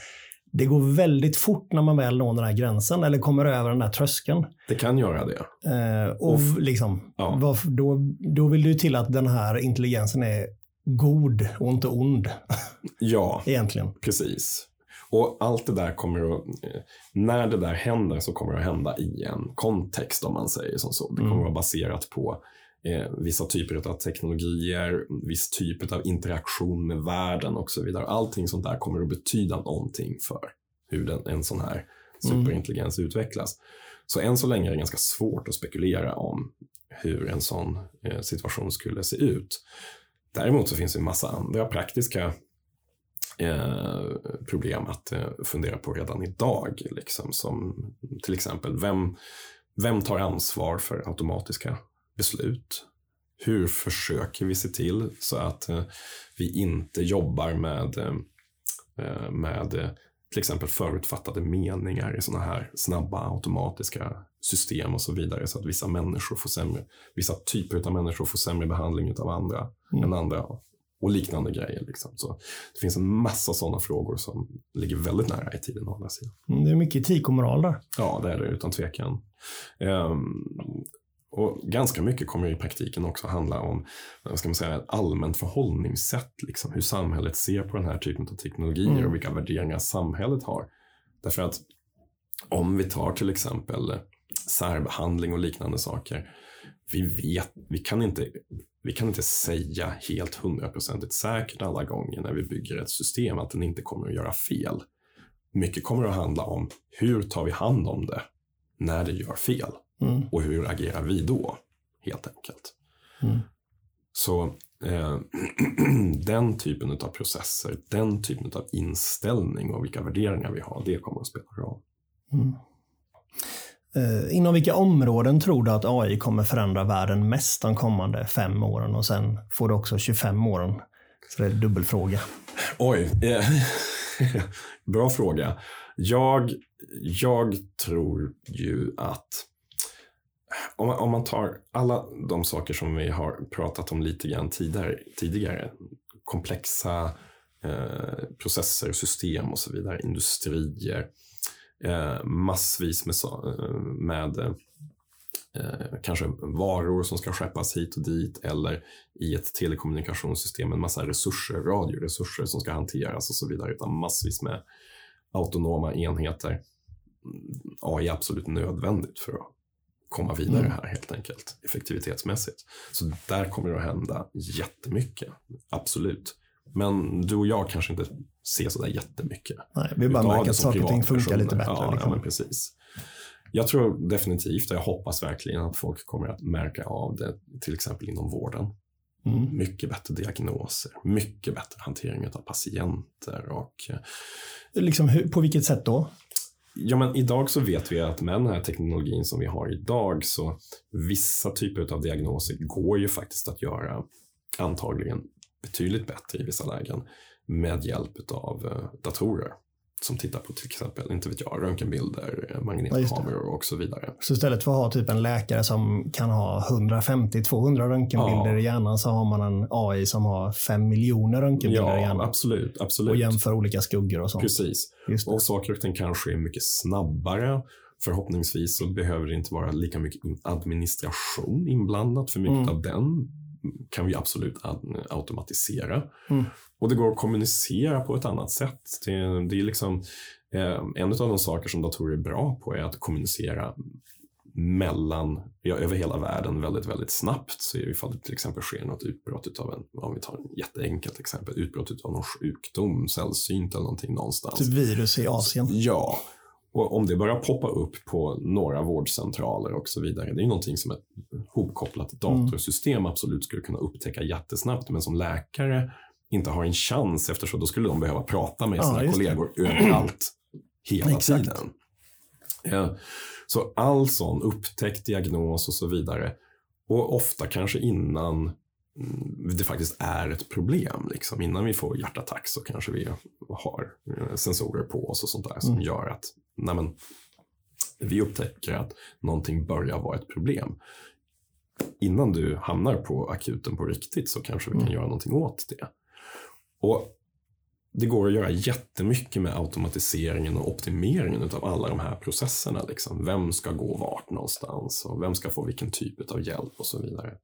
det går väldigt fort när man väl når den här gränsen eller kommer över den där tröskeln. Det kan göra det. Eh, och liksom, ja. då, då vill ju till att den här intelligensen är god och inte ond. Ja, egentligen. Precis. Och allt det där kommer att, eh, när det där händer så kommer det att hända i en kontext om man säger som så. Det kommer mm. att vara baserat på eh, vissa typer av teknologier, viss typ av interaktion med världen och så vidare. Allting sånt där kommer att betyda någonting för hur den, en sån här superintelligens mm. utvecklas. Så än så länge är det ganska svårt att spekulera om hur en sån eh, situation skulle se ut. Däremot så finns det en massa andra praktiska Eh, problem att eh, fundera på redan idag. Liksom, som till exempel, vem, vem tar ansvar för automatiska beslut? Hur försöker vi se till så att eh, vi inte jobbar med, med till exempel förutfattade meningar i sådana här snabba automatiska system och så vidare så att vissa människor får sämre, vissa typer av människor får sämre behandling av andra mm. än andra och liknande grejer. Liksom. Så det finns en massa sådana frågor som ligger väldigt nära i tiden. Å sidan. Mm, det är mycket etik och moral där. Ja, det är det utan tvekan. Um, och ganska mycket kommer i praktiken också handla om vad ska man säga, ett allmänt förhållningssätt. Liksom, hur samhället ser på den här typen av teknologier mm. och vilka värderingar samhället har. Därför att om vi tar till exempel särbehandling och liknande saker. Vi vet, vi kan inte, vi kan inte säga helt hundraprocentigt säkert alla gånger när vi bygger ett system att den inte kommer att göra fel. Mycket kommer att handla om hur tar vi hand om det när det gör fel Mm. och hur agerar vi då, helt enkelt. Mm. Så eh, den typen av processer, den typen av inställning och vilka värderingar vi har, det kommer att spela roll. Mm. Eh, inom vilka områden tror du att AI kommer förändra världen mest de kommande fem åren? Och sen får du också 25 åren. Så det är en dubbelfråga. Oj, eh, bra fråga. Jag, jag tror ju att om man, om man tar alla de saker som vi har pratat om lite grann tidigare, tidigare komplexa eh, processer, system och så vidare, industrier, eh, massvis med, eh, med eh, kanske varor som ska skeppas hit och dit eller i ett telekommunikationssystem en massa resurser, radioresurser som ska hanteras och så vidare, utan massvis med autonoma enheter. Mm, AI är absolut nödvändigt för att komma vidare Mm. här helt enkelt, effektivitetsmässigt. Så där kommer det att hända jättemycket, absolut. Men du och jag kanske inte ser sådär jättemycket. Nej, vi bara märker att saker och ting funkar lite bättre. Ja, liksom. ja, men precis. Jag tror definitivt, och jag hoppas verkligen att folk kommer att märka av det, till exempel inom vården. Mm. Mycket bättre diagnoser, mycket bättre hantering av patienter och eh, Liksom, hur, på vilket sätt då? Ja, men idag så vet vi att med den här teknologin som vi har idag så vissa typer av diagnoser går ju faktiskt att göra antagligen betydligt bättre i vissa lägen med hjälp av eh, datorer som tittar på till exempel, inte vet jag, röntgenbilder, eh, Ja, magnetkameror och så vidare. Så istället för att ha typ en läkare som kan ha 150-200 röntgenbilder Ja. i hjärnan så har man en AI som har 5 miljoner röntgenbilder i Ja, hjärnan. absolut, Och absolut. jämför olika skuggor och sånt. Precis. Och saker och ting kanske är mycket snabbare. Förhoppningsvis så behöver det inte vara lika mycket in- administration inblandat. För mycket Mm. av den kan vi absolut automatisera. Mm. Och det går att kommunicera på ett annat sätt. Det, det är liksom, eh, en av de saker som datorer är bra på är att kommunicera mellan, ja, över hela världen väldigt, väldigt snabbt. Så ifall det till exempel sker något utbrott av en, om vi tar ett jätteenkelt exempel, utbrott av någon sjukdom, sällsynt eller någonting någonstans. Typ virus i Asien. Ja, och om det börjar poppa upp på några vårdcentraler och så vidare. Det är någonting som ett hopkopplat datorsystem absolut skulle kunna upptäcka jättesnabbt. Men som läkare inte har en chans eftersom då skulle de behöva prata med Ja, sina det. kollegor överallt hela Exakt. tiden. Ja, så all sån upptäckt, diagnos och så vidare. Och ofta kanske innan mm, det faktiskt är ett problem. Liksom. Innan vi får hjärtattack så kanske vi har eh, sensorer på oss och sånt där som Mm. gör att nej men, vi upptäcker att någonting börjar vara ett problem. Innan du hamnar på akuten på riktigt så kanske vi kan Mm. göra någonting åt det. Och det går att göra jättemycket med automatiseringen och optimeringen av alla de här processerna. Liksom. Vem ska gå vart någonstans och vem ska få vilken typ av hjälp och så vidare.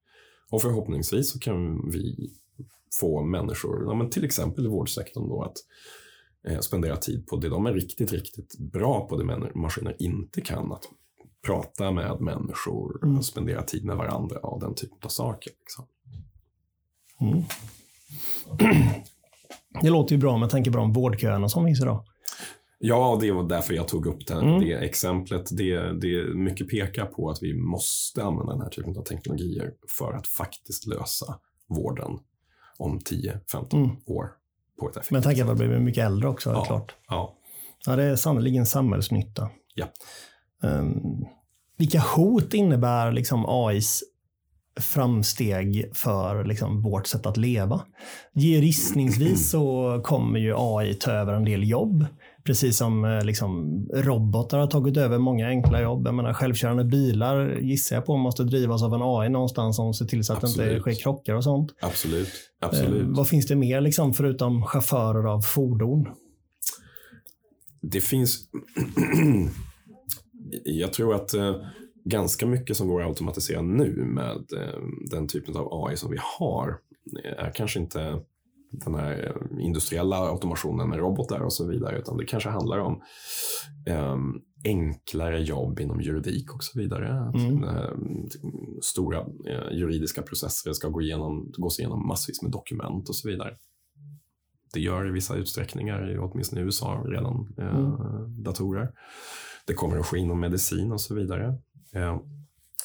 Och förhoppningsvis så kan vi få människor, ja, men till exempel i vårdsektorn, då, att spendera tid på det de är riktigt, riktigt bra på, det maskiner inte kan. Att prata med människor, Mm. och spendera tid med varandra och den typen av saker. Liksom. Mm. Det låter ju bra med tanke på de vårdköerna som finns idag. Ja, det var därför jag tog upp det, Mm. det exemplet. Det, det mycket pekar på att vi måste använda den här typen av teknologier för att faktiskt lösa vården om 10-15 Mm. år på ett effektivt Men tanke på sätt. att vi blir mycket äldre också, Ja. klart. Ja. Ja, det är sannerligen samhällsnytta. Ja. Um, vilka hot innebär liksom AIs framsteg för liksom vårt sätt att leva? Gissningsvis så kommer ju AI ta över en del jobb. Precis som eh, liksom, robotar har tagit över många enkla jobb. Jag menar, självkörande bilar gissar jag på måste drivas av en AI någonstans som ser till så att det inte Absolut. sker krockar och sånt. Absolut. Eh, Absolut. vad finns det mer liksom, förutom chaufförer av fordon? Det finns... jag tror att eh, ganska mycket som går att automatisera nu med eh, den typen av AI som vi har är kanske inte den här eh, industriella automationen med robotar och så vidare, utan det kanske handlar om eh, enklare jobb inom juridik och så vidare. Att, Mm. eh, stora eh, juridiska processer ska gå igenom, gås igenom massvis med dokument och så vidare. Det gör i vissa utsträckningar, åtminstone i USA, redan eh, Mm. datorer. Det kommer att ske inom medicin och så vidare. Eh,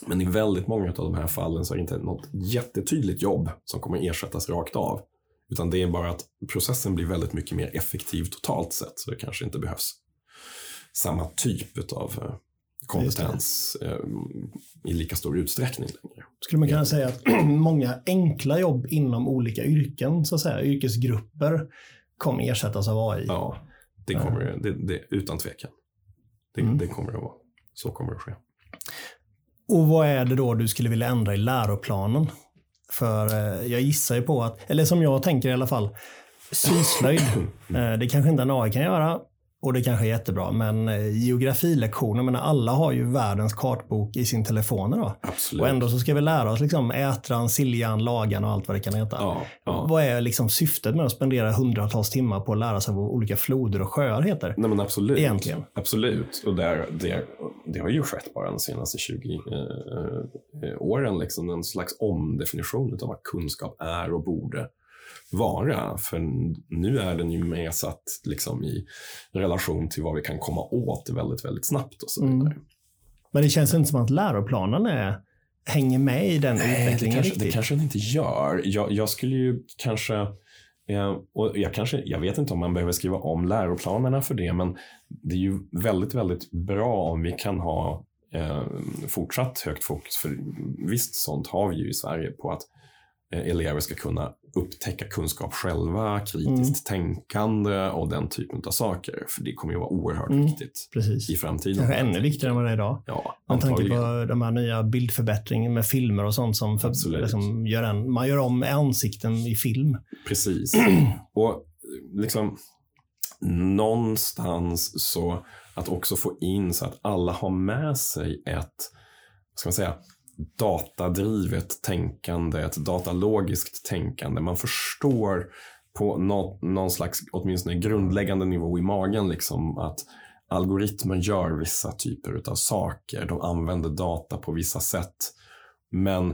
men i väldigt många av de här fallen så är det inte något jättetydligt jobb som kommer ersättas rakt av. Utan det är bara att processen blir väldigt mycket mer effektiv totalt sett. Så det kanske inte behövs samma typ av kompetens eh, i lika stor utsträckning längre. Skulle man kunna säga att många enkla jobb inom olika yrken, så att säga, yrkesgrupper, kommer ersättas av AI? Ja, det kommer det, det, utan tvekan. Det, Mm. det kommer att vara. Så kommer det ske. Och vad är det då du skulle vilja ändra i läroplanen? För eh, jag gissar ju på att, eller som jag tänker i alla fall, syslöjd, eh, det kanske inte en AI kan göra och det kanske är jättebra, men eh, geografilektioner, men alla har ju världens kartbok i sin telefon idag. Absolut. Och ändå så ska vi lära oss liksom ätran, siljan, lagan och allt vad det kan heta. ja, ja. Vad är liksom syftet med att spendera hundratals timmar på att lära sig vad olika floder och sjöar heter? Nej, men absolut. Egentligen. Absolut. Och där, det, det har ju skett bara de senaste 20 eh, eh, åren. Liksom, en slags omdefinition av vad kunskap är och borde vara. För nu är den ju mer satt liksom, i relation till vad vi kan komma åt väldigt, väldigt snabbt och så Mm. vidare. Men det känns inte som att läroplanen är, hänger med i den Nej, det utvecklingen kanske, riktigt. det kanske den inte gör. Jag, jag skulle ju kanske, eh, och jag, kanske, jag vet inte om man behöver skriva om läroplanerna för det, men det är ju väldigt, väldigt bra om vi kan ha eh, fortsatt högt fokus, för visst sånt har vi ju i Sverige på att elever ska kunna upptäcka kunskap själva, kritiskt tänkande och den typen av saker. För det kommer ju vara oerhört Mm. viktigt Precis. i framtiden. Kanske ännu viktigare än vad det är idag. Ja, Med tanke på de här nya bildförbättringarna med filmer och sånt som för, liksom gör en, man gör om ansikten i film. Precis. Och liksom någonstans så att också få in så att alla har med sig ett, vad ska man säga, datadrivet tänkande, ett datalogiskt tänkande. Man förstår på nå, någon slags, åtminstone grundläggande nivå i magen, liksom att algoritmer gör vissa typer av saker. De använder data på vissa sätt. Men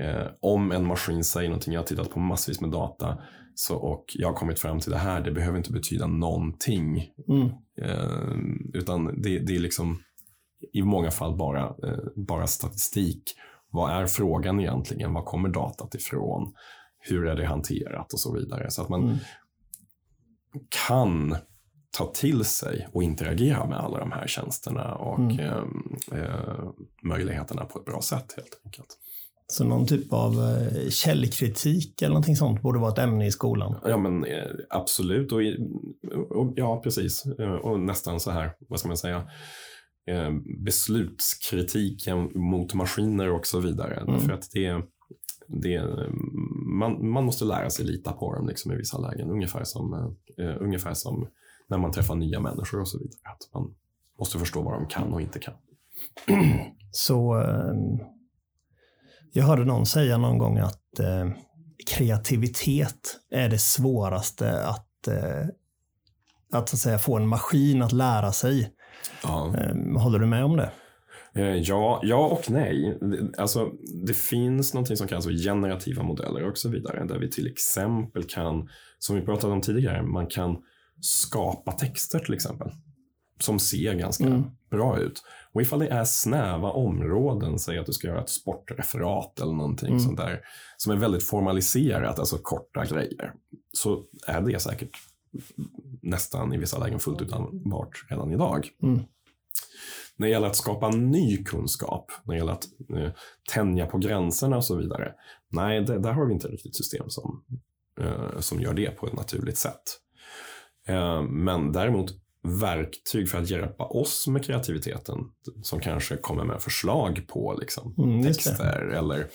eh, om en maskin säger någonting, jag har tittat på massvis med data så, och jag har kommit fram till det här, det behöver inte betyda någonting. Mm. Eh, utan det, det är liksom i många fall bara, eh, bara statistik. Vad är frågan egentligen? Var kommer datat ifrån? Hur är det hanterat och så vidare. Så att man Mm. kan ta till sig och interagera med alla de här tjänsterna och Mm. eh, eh, möjligheterna på ett bra sätt helt enkelt. Så någon typ av eh, källkritik eller någonting sånt borde vara ett ämne i skolan. Ja, men absolut. Och, och, ja, precis. Och nästan så här, vad ska man säga, beslutskritiken mot maskiner och så vidare. Mm. För att det, det man, man måste lära sig lita på dem liksom, i vissa lägen. Ungefär som, eh, ungefär som när man träffar nya människor och så vidare. Att man måste förstå vad de kan och inte kan. Så eh, jag hörde någon säga någon gång att eh, kreativitet är det svåraste att, eh, att, så att säga, få en maskin att lära sig. Ja. Eh, håller du med om det? Eh, Ja, ja och nej. Alltså, det finns något som kallas för generativa modeller och så vidare. Där vi till exempel kan, som vi pratade om tidigare, man kan skapa texter till exempel. Som ser ganska Mm. bra ut. Och ifall det är snäva områden, säg att du ska göra ett sportreferat eller någonting Mm. sånt där. Som är väldigt formaliserat, alltså korta grejer. Så är det säkert nästan i vissa lägen fullt ut användbart redan idag. Mm. När det gäller att skapa ny kunskap, när det gäller att eh, tänja på gränserna och så vidare. Nej, det, där har vi inte riktigt system som, eh, som gör det på ett naturligt sätt. Eh, men däremot verktyg för att hjälpa oss med kreativiteten som kanske kommer med förslag på liksom, Mm, texter eller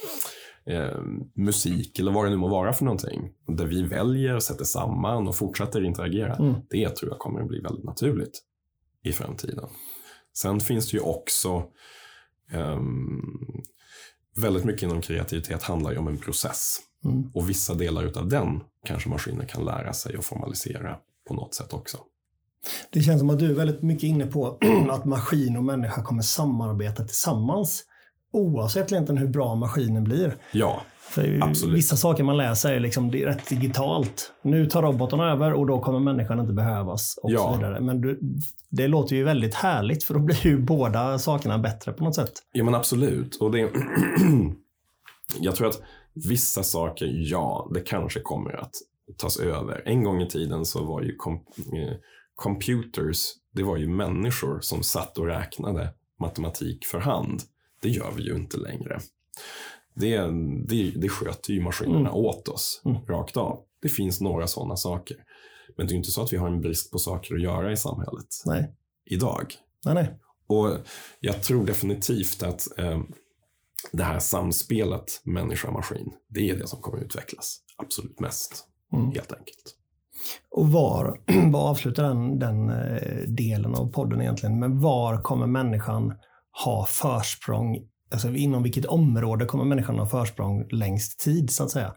eh, musik eller vad det nu må vara för någonting. Där vi väljer, sätter samman och fortsätter interagera. Mm. Det tror jag kommer att bli väldigt naturligt i framtiden. Sen finns det ju också ehm, väldigt mycket inom kreativitet handlar ju om en process. Mm. Och vissa delar av den kanske maskiner kan lära sig och formalisera på något sätt också. Det känns som att du är väldigt mycket inne på att maskin och människa kommer samarbeta tillsammans. Oavsett egentligen hur bra maskinen blir. Ja, För Absolut. Vissa saker man läser är liksom det är rätt digitalt. Nu tar robotarna över och då kommer människan inte behövas. Och Ja. så vidare. Men du, det låter ju väldigt härligt för då blir ju båda sakerna bättre på något sätt. Ja men absolut. Och det, jag tror att vissa saker, ja, det kanske kommer att tas över. En gång i tiden så var ju kom, eh, computers, det var ju människor som satt och räknade matematik för hand. Det gör vi ju inte längre. Det, det, det sköter ju maskinerna åt oss Mm. rakt av. Det finns några sådana saker. Men det är ju inte så att vi har en brist på saker att göra i samhället Nej, idag. nej, nej. Och jag tror definitivt att eh, det här samspelet människa-maskin, det är det som kommer att utvecklas absolut mest. Mm. Helt enkelt. Och var, bara avsluta den, den eh, delen av podden egentligen, men var kommer människan ha försprång? Alltså inom vilket område kommer människan ha försprång längst tid så att säga?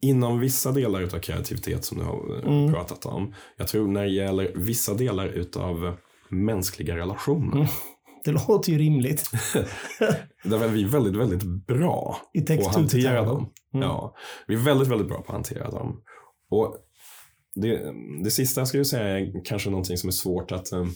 Inom vissa delar av kreativitet som du har eh, Mm. pratat om. Jag tror när det gäller vissa delar av mänskliga relationer. Mm. Det låter ju rimligt. Där är vi väldigt, väldigt bra I på att hantera dem. Mm. Ja, vi är väldigt, väldigt bra på att hantera dem. Och det, det sista jag skulle säga är kanske någonting som är svårt att eh,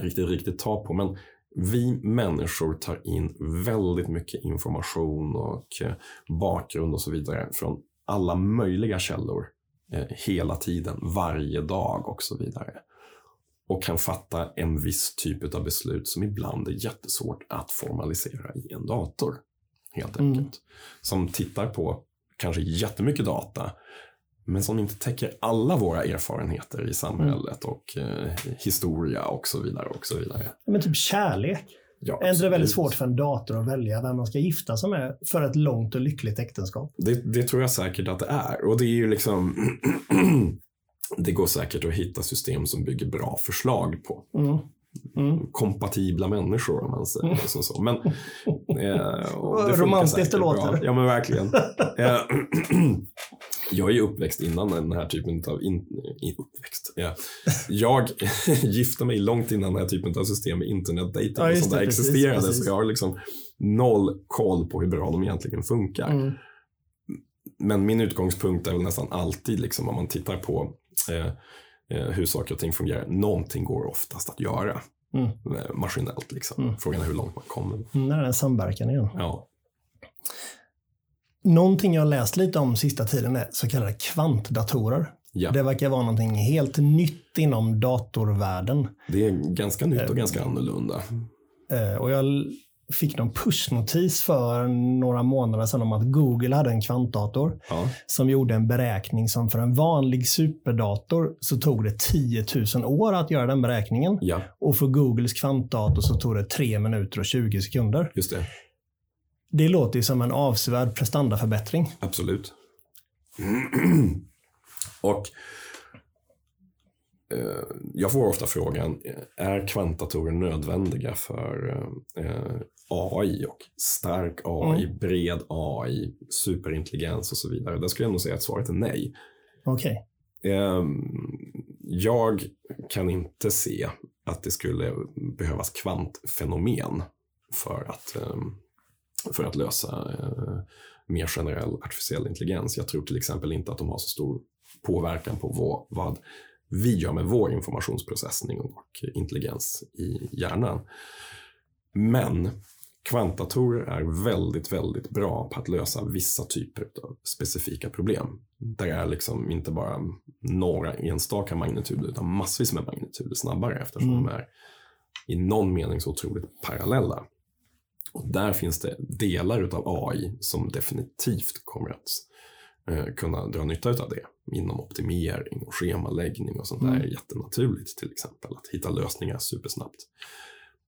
riktigt, riktigt ta på. Men vi människor tar in väldigt mycket information och eh, bakgrund och så vidare från alla möjliga källor eh, hela tiden, varje dag och så vidare. Och kan fatta en viss typ av beslut som ibland är jättesvårt att formalisera i en dator. Helt Mm. enkelt. Som tittar på kanske jättemycket data men som inte täcker alla våra erfarenheter i samhället och eh, historia och så vidare. och så vidare. Men typ kärlek. Ja, Är inte det väldigt svårt för en dator att välja vem man ska gifta sig med för ett långt och lyckligt äktenskap? Det, det tror jag säkert att det är. Och det är ju liksom Det går säkert att hitta system som bygger bra förslag på Mm. Mm. kompatibla människor om man säger så. så. Men, eh, funkar romantiskt det bra. låter. Ja men verkligen. Eh, jag är ju uppväxt innan den här typen av in, in, uppväxt. Ja. Jag gifte mig långt innan den här typen av system med internetdating Ja, och sånt där det, precis, existerade. precis. Så jag har liksom noll koll på hur bra de egentligen funkar. Mm. Men min utgångspunkt är väl nästan alltid liksom om man tittar på eh, eh, hur saker och ting fungerar. Någonting går oftast att göra Mm. eh, maskinellt. Liksom. Mm. Frågan är hur långt man kommer. Mm, När är den samverkan igen? Ja. Någonting jag har läst lite om sista tiden är så kallade kvantdatorer. Ja. Det verkar vara någonting helt nytt inom datorvärlden. Det är ganska nytt och ganska annorlunda. Eh, Och jag fick någon pushnotis för några månader sedan om att Google hade en kvantdator Ja. som gjorde en beräkning som för en vanlig superdator så tog det 10 000 år att göra den beräkningen. ja, Och för Googles kvantdator så tog det 3 minuter och 20 sekunder. just det. Det låter ju som en avsevärd prestandaförbättring. Absolut. och eh, jag får ofta frågan, är kvantdatorer nödvändiga för eh, AI och stark AI, bred AI, superintelligens och så vidare? Där skulle jag nog säga att svaret är nej. Okej. Ehm, jag kan inte se att det skulle behövas kvantfenomen för att, ehm, för att lösa eh, mer generell artificiell intelligens. Jag tror till exempel inte att de har så stor påverkan på vad, vad vi gör med vår informationsprocessning och intelligens i hjärnan. Men kvantdatorer är väldigt, väldigt bra på att lösa vissa typer av specifika problem. Där är liksom inte bara några enstaka magnituder utan massvis med magnituder snabbare eftersom Mm. de är i någon mening så otroligt parallella. Och där finns det delar utav AI som definitivt kommer att eh, kunna dra nytta av det. Inom optimering och schemaläggning och sånt där Mm. jättenaturligt till exempel. Att hitta lösningar supersnabbt.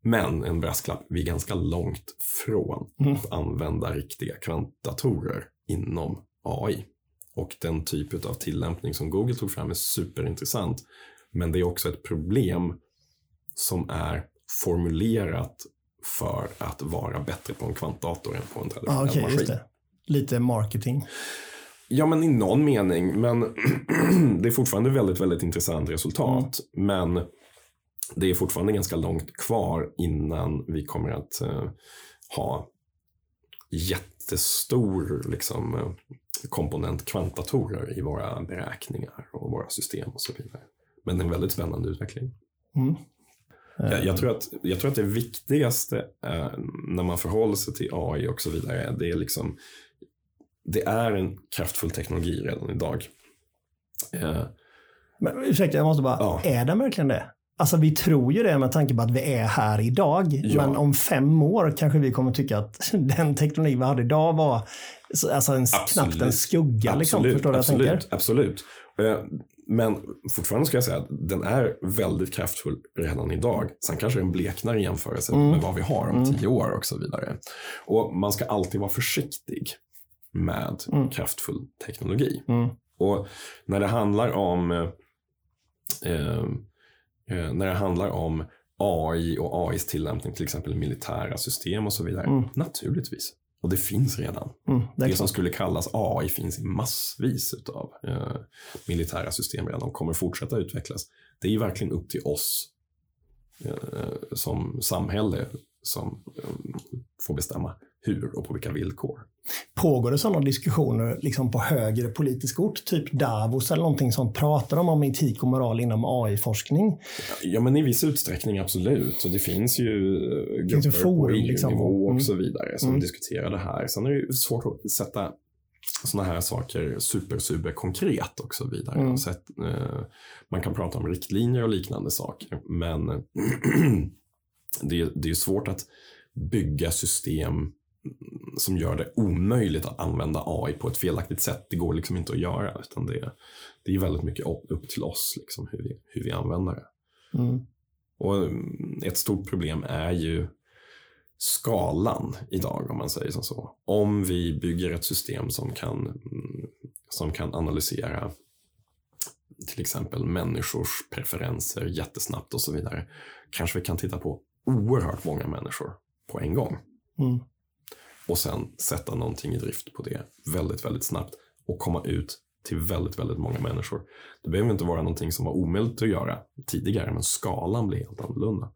Men en brasklapp, vi är ganska långt från Mm. att använda riktiga kvantdatorer inom AI. Och den typ av tillämpning som Google tog fram är superintressant. Men det är också ett problem som är formulerat för att vara bättre på en kvantdator än på en Ah, traditionell Okej, maskin. just det. Lite marketing. Ja, men i någon mening. Men det är fortfarande väldigt, väldigt intressant resultat. Mm. Men det är fortfarande ganska långt kvar innan vi kommer att uh, ha jättestor liksom, uh, komponent kvantdatorer i våra beräkningar och våra system och så vidare. Men det är en väldigt spännande utveckling. Mm. Jag, jag, tror att, jag tror att det viktigaste uh, när man förhåller sig till AI och så vidare, det är liksom det är en kraftfull teknologi redan idag. Eh, Men ursäkta, jag måste bara, ja. är den verkligen det? Alltså vi tror ju det med tanke på att vi är här idag. Ja. Men om fem år kanske vi kommer tycka att den teknologi vi hade idag var alltså en, knappt en skugga. Liksom, absolut, förstår du absolut, jag tänker? absolut. Men fortfarande ska jag säga att den är väldigt kraftfull redan idag. Sen kanske den bleknar i jämförelse mm. med vad vi har om mm. tio år och så vidare. Och man ska alltid vara försiktig med mm. kraftfull teknologi. Mm. Och när det handlar om eh, eh, när det handlar om AI och AIs tillämpning till exempel i militära system och så vidare. Mm. Naturligtvis. Och det finns redan. Mm, det, det som skulle kallas AI finns i massvis av eh, militära system redan och kommer fortsätta utvecklas. Det är verkligen upp till oss eh, som samhälle som eh, får bestämma hur och på vilka villkor. Pågår det sådana diskussioner liksom på högre politisk ort, typ Davos eller någonting som pratar de om etik och moral inom AI-forskning? Ja, men i viss utsträckning absolut. Och det finns ju eh, grupper forum, på EU-nivå liksom. och mm. så vidare som mm. diskuterar det här. Sen är det svårt att sätta sådana här saker super, super konkret och så vidare. Mm. Så att, eh, man kan prata om riktlinjer och liknande saker, men det, det är svårt att bygga system som gör det omöjligt att använda AI på ett felaktigt sätt. Det går liksom inte att göra. Utan det, det är väldigt mycket upp till oss liksom, hur, vi, hur vi använder det. Mm. Och mm, ett stort problem är ju skalan idag om man säger som så. Om vi bygger ett system som kan, mm, som kan analysera till exempel människors preferenser jättesnabbt och så vidare. Kanske vi kan titta på oerhört många människor på en gång. Mm och sen sätta någonting i drift på det väldigt, väldigt snabbt och komma ut till väldigt, väldigt många människor. Det behöver inte vara någonting som var omöjligt att göra tidigare, men skalan blir helt annorlunda.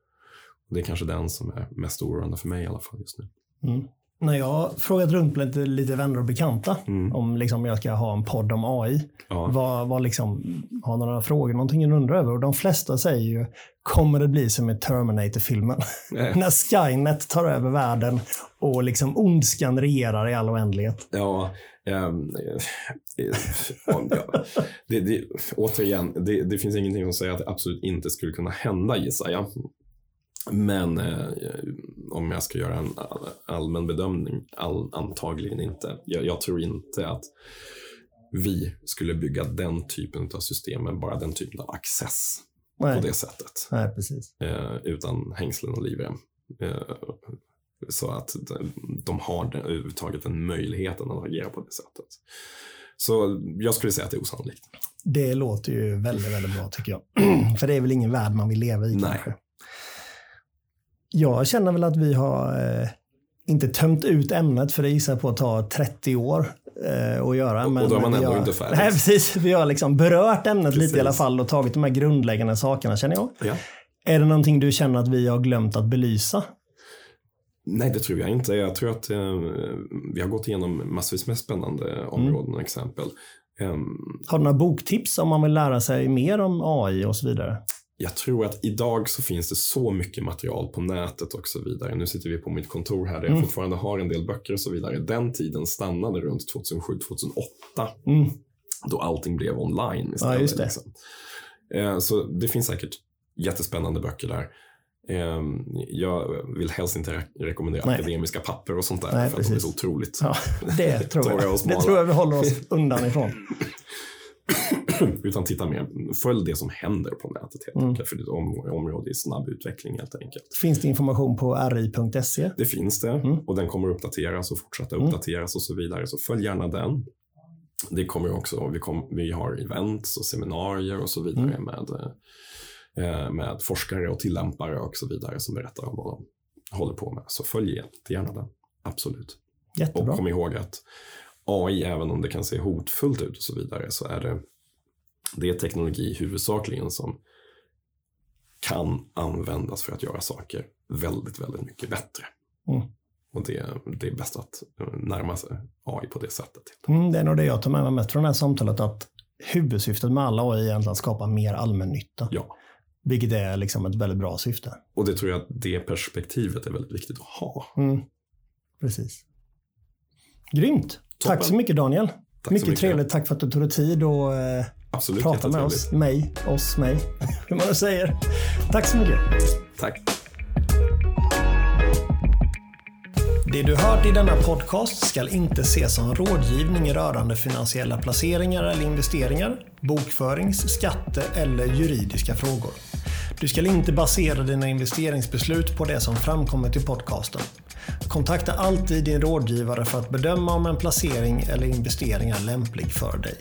Det är kanske den som är mest oroande för mig i alla fall just nu. Mm. När jag har frågat runt lite, lite vänner och bekanta mm. om liksom jag ska ha en podd om AI. Ja. Vad, vad liksom, har några frågor, någonting de undrar över? Och de flesta säger ju, kommer det bli som i Terminator-filmen? När Skynet tar över världen och liksom ondskan regerar i all oändlighet. Ja, um. Det, det, återigen, det, det finns ingenting som säger att det absolut inte skulle kunna hända gissar jag. Men eh, om jag ska göra en allmän bedömning, all, antagligen inte. Jag, jag, tror inte att vi skulle bygga den typen av system med bara den typen av access Nej. på det sättet. Nej, precis. Eh, utan hängslen och livrem. Eh, så att de har överhuvudtaget den möjligheten att agera på det sättet. Så jag skulle säga att det är osannolikt. Det låter ju väldigt, väldigt bra tycker jag. För det är väl ingen värld man vill leva i Nej. kanske jag känner väl att vi har eh, inte tömt ut ämnet, för det gissar på att ta 30 år eh, att göra. Men och då är man ändå har, inte färdig. Nej, precis. Vi har liksom berört ämnet precis. lite i alla fall och tagit de här grundläggande sakerna, känner jag. Ja. Är det någonting du känner att vi har glömt att belysa? Nej, det tror jag inte. Jag tror att eh, vi har gått igenom massvis med spännande områden mm. och exempel. Um, har du några boktips om man vill lära sig mer om AI och så vidare? Jag tror att idag så finns det så mycket material på nätet och så vidare. Nu sitter vi på mitt kontor här där jag mm. fortfarande har en del böcker och så vidare. Den tiden stannade runt 2007-2008. Mm. Då allting blev online istället. Ja, just det. Liksom. Eh, så det finns säkert jättespännande böcker där. Eh, jag vill helst inte re rekommendera Nej. akademiska papper och sånt där. Nej, för precis. att de är så otroligt ja, det tror jag. det tror jag vi håller oss undan ifrån. Utan titta mer, följ det som händer på nätet helt mm. enkelt. För det är ett område i snabb utveckling helt enkelt. Finns det information på ri.se? Det finns det mm. och den kommer uppdateras och fortsätta mm. uppdateras och så vidare. Så följ gärna den. Det kommer också, vi, kom, vi har events och seminarier och så vidare mm. med, eh, med forskare och tillämpare och så vidare som berättar om vad de håller på med. Så följ gärna den, absolut. Jättebra. Och kom ihåg att AI, även om det kan se hotfullt ut och så vidare, så är det, det är teknologi huvudsakligen som kan användas för att göra saker väldigt, väldigt mycket bättre. Mm. Och det, det är bäst att eh, närma sig AI på det sättet. Mm, det är nog det jag tar med mig mest från det här samtalet, att huvudsyftet med alla AI är egentligen att skapa mer allmännytta. Ja. Vilket är liksom ett väldigt bra syfte. Och det tror jag att det perspektivet är väldigt viktigt att ha. Mm. Precis. Grymt. Toppen. Tack så mycket Daniel. Tack mycket, så mycket. trevligt. Tack för att du tog dig tid och eh, Absolut prata med oss. Mig, oss, mig. Hur man nu säger. Tack så mycket. Tack. Det du hört i denna podcast ska inte ses som rådgivning rörande finansiella placeringar eller investeringar, bokförings-, skatte eller juridiska frågor. Du ska inte basera dina investeringsbeslut på det som framkommit i podcasten. Kontakta alltid din rådgivare för att bedöma om en placering eller investering är lämplig för dig.